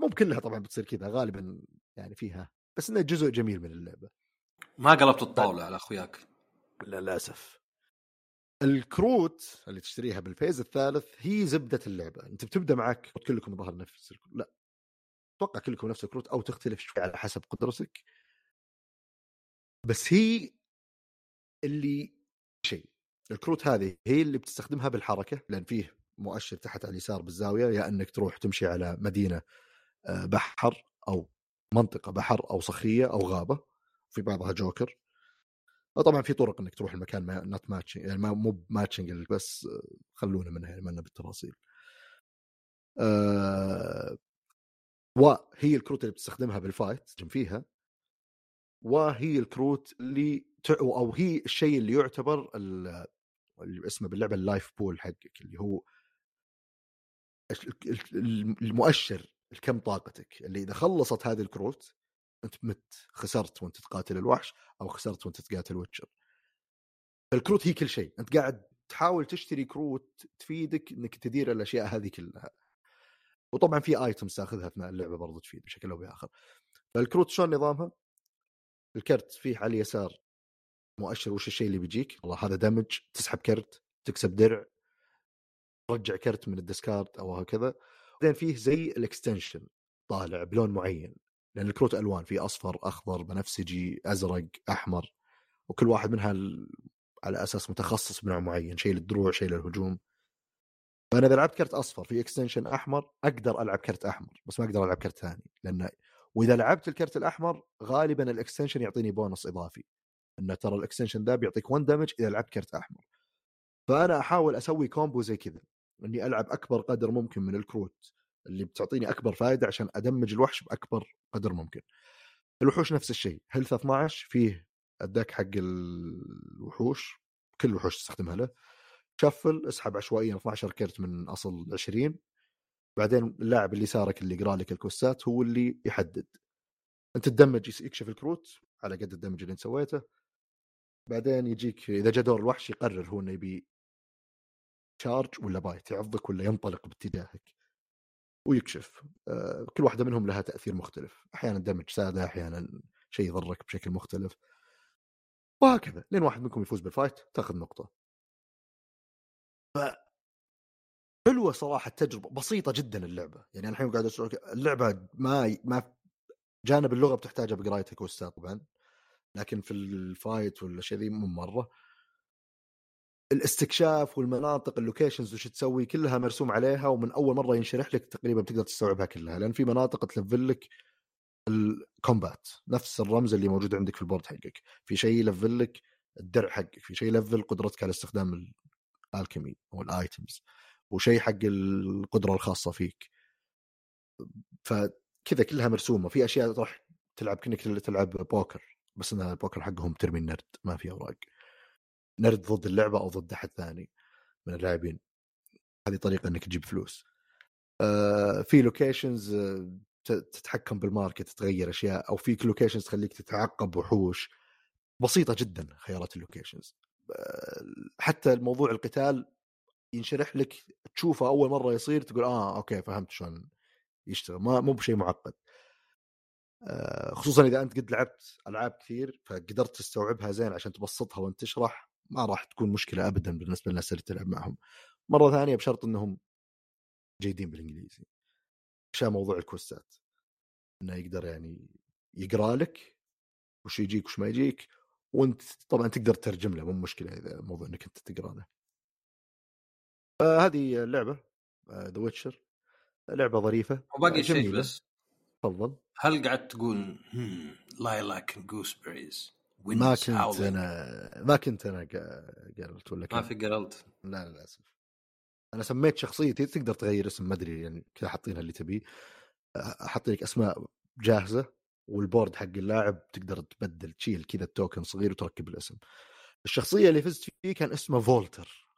Speaker 1: مو بكلها طبعا بتصير كذا غالبا يعني فيها بس إنه جزء جميل من اللعبة.
Speaker 2: ما قلبت الطاولة على أخوياك.
Speaker 1: للأسف. الكروت اللي تشتريها بالفيز الثالث هي زبدة اللعبة. أنت بتبدأ معك كلكم ظهر نفس الكروت. لا. أتوقع كلكم نفس الكروت أو تختلف شوي على حسب قدرتك. بس هي اللي شيء. الكروت هذه هي اللي بتستخدمها بالحركة لأن فيه مؤشر تحت على اليسار بالزاوية يا إنك تروح تمشي على مدينة آه، بحر أو منطقة بحر أو صخرية أو غابة. في بعضها جوكر. طبعا في طرق إنك تروح المكان ما not matching يعني مو matching بس آه، خلونا منها يعني ما لنا بالتفاصيل. آه، وهي الكروت اللي بتستخدمها بال fight فيها. وهي الكروت اللي أو هي الشيء اللي يعتبر اللي اسمه باللعبة ال life pool حقك اللي هو المؤشر الكم طاقتك. اللي إذا خلصت هذه الكروت أنت مت خسرت وأنت تقاتل الوحش أو خسرت وأنت تقاتل witcher. الكروت هي كل شيء. أنت قاعد تحاول تشتري كروت تفيدك إنك تدير الأشياء هذه كلها. وطبعا في items تأخذها أثناء اللعبة برضو تفيد بشكل أو بآخر. فالكروت شلون نظامها؟ الكرت فيه على اليسار مؤشر وش الشيء اللي بيجيك؟ والله هذا damage تسحب كرت تكسب درع ترجع كرت من ال discard أو هكذا. بعدين فيه زي ال extension طالع بلون معين. لأن الكروت ألوان في أصفر أخضر بنفسجي أزرق أحمر وكل واحد منها على أساس متخصص بنوع معين شيء للدروع شيء للهجوم. فأنا إذا لعبت كرت أصفر في extension أحمر أقدر ألعب كرت أحمر بس ما أقدر ألعب كرت ثاني لأن وإذا لعبت الكرت الأحمر غالبا ال extension يعطيني بونص إضافي. انه ترى ال extension ذا بيعطيك 1 damage إذا لعبت كرت أحمر. فأنا أحاول أسوي combo زي كذا إني ألعب أكبر قدر ممكن من الكروت. اللي بتعطيني أكبر فائده عشان أدمج الوحش بأكبر قدر ممكن. الوحوش نفس الشيء health 12 فيه ال deck حق الوحوش كل الوحوش تستخدمها له shuffle اسحب عشوائيا 12 كرت من أصل 20 بعدين اللاعب اللي يسارك اللي يقرأ لك الكويستات هو اللي يحدد. أنت تدمج يكشف الكروت على قد ال damage اللي أنت سويته. بعدين يجيك إذا جاء دور الوحش يقرر هو إنه يبي charge ولا bite يعضك ولا ينطلق باتجاهك. ويكشف. آه، كل واحدة منهم لها تأثير مختلف. أحيانا damage سادة أحيانا شيء يضرك بشكل مختلف. وهكذا لين واحد منكم يفوز بال fight تأخذ نقطة. ف حلوة صراحة التجربة بسيطة جدا اللعبة. يعني الحين قاعد اللعبة ما ما جانب اللغة بتحتاجها بقرايه كويستات طبعا لكن في ال fight والأشياء ذي مو مرة. الاستكشاف والمناطق ال locations وش تسوي كلها مرسوم عليها ومن أول مرة ينشرح لك تقريبا تقدر تستوعبها كلها لأن في مناطق تلفل لك ال combat نفس الرمز اللي موجود عندك في ال board حقك. في شيء يلفل لك الدرع حقك في شيء يلفل قدرتك على استخدام ال alchemy أو ال items وشيء حق القدرة الخاصة فيك. فكذا كلها مرسومة. في أشياء راح تلعب كأنك تلعب بوكر بس إن البوكر حقهم ترمي النرد ما في أوراق. نرد ضد اللعبة أو ضد أحد ثاني من اللاعبين. هذه طريقة إنك تجيب فلوس. آه في locations آه، تتحكم بال market تغير أشياء أو في locations تخليك تتعقب وحوش. بسيطة جدا خيارات ال locations آه حتى الموضوع القتال ينشرح لك تشوفه أول مرة يصير تقول آه okay فهمت شلون يشتغل. ما مو بشيء معقد. خصوصا إذا أنت قد لعبت ألعاب كثير فقدرت تستوعبها زين عشان تبسطها وأنت تشرح. ما راح تكون مشكلة ابدا بالنسبة للناس اللي تلعب معهم. مرة ثانية بشرط إنهم جيدين بالإنجليزي. عشان موضوع الكويستات. إنه يقدر يعني يقرأ لك وش يجيك وش ما يجيك وأنت طبعا تقدر تترجم له مو مشكلة إذا موضوع إنك أنت تقرأ له. فهذه اللعبة The Witcher لعبة ظريفة
Speaker 2: وباقي شيء بس؟
Speaker 1: تفضل.
Speaker 2: هل قاعد تقول lilac and gooseberries
Speaker 1: ما كنت أنا ما كنت أنا قلت ولا
Speaker 2: ما في جيرالت
Speaker 1: لا للأسف. أنا سميت شخصيتي تقدر تغير اسم ما أدري يعني كذا حاطينها اللي تبيه. أحط لك أسماء جاهزة وال board حق اللاعب تقدر تبدل تشيل كذا ال token صغير وتركب الاسم. الشخصية اللي فزت فيه كان اسمه فولتر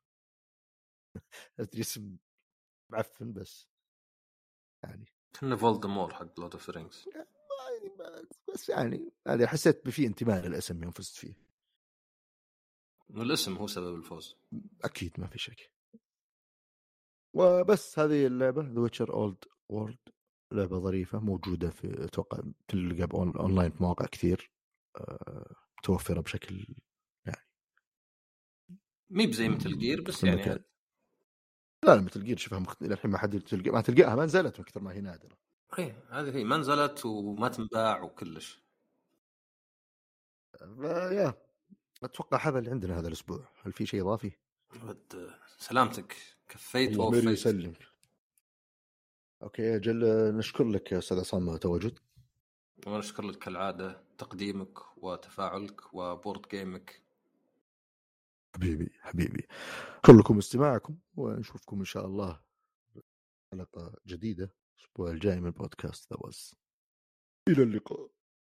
Speaker 1: أدري اسم معفن بس. يعني.
Speaker 2: كنا فولدمور حق Lord of Rings
Speaker 1: بس يعني هذه حسيت بفي انتماء للاسم يوم فزت فيه.
Speaker 2: الاسم هو سبب الفوز.
Speaker 1: أكيد ما في شك. وبس هذه اللعبة The Witcher Old World لعبة ظريفة موجودة في أتوقع تلقى أونلاين في مواقع كثير أه، متوفرة بشكل يعني
Speaker 2: مي بزي مثل جير بس يعني
Speaker 1: لا لا مثل جير شوفها مخت... الحين ما حد تلقى ما تلقاها ما نزلت من كثر ما هي نادرة.
Speaker 2: اي هذه هي ما نزلت وما تنباع وكلش
Speaker 1: يا أتوقع هذا اللي عندنا هذا الأسبوع. هل في شيء إضافي؟
Speaker 2: سلامتك. كفيت
Speaker 1: ووفيت. يسلمك okay أجل نشكر لك يا أستاذ عصام تواجد
Speaker 2: ونشكر لك كالعادة. تقديمك وتفاعلك و board game ك.
Speaker 1: حبيبي حبيبي. شكرا لكم استماعكم ونشوفكم إن شاء الله حلقه جديدة. الأسبوع الجاي من بودكاست ذا إلى اللقاء.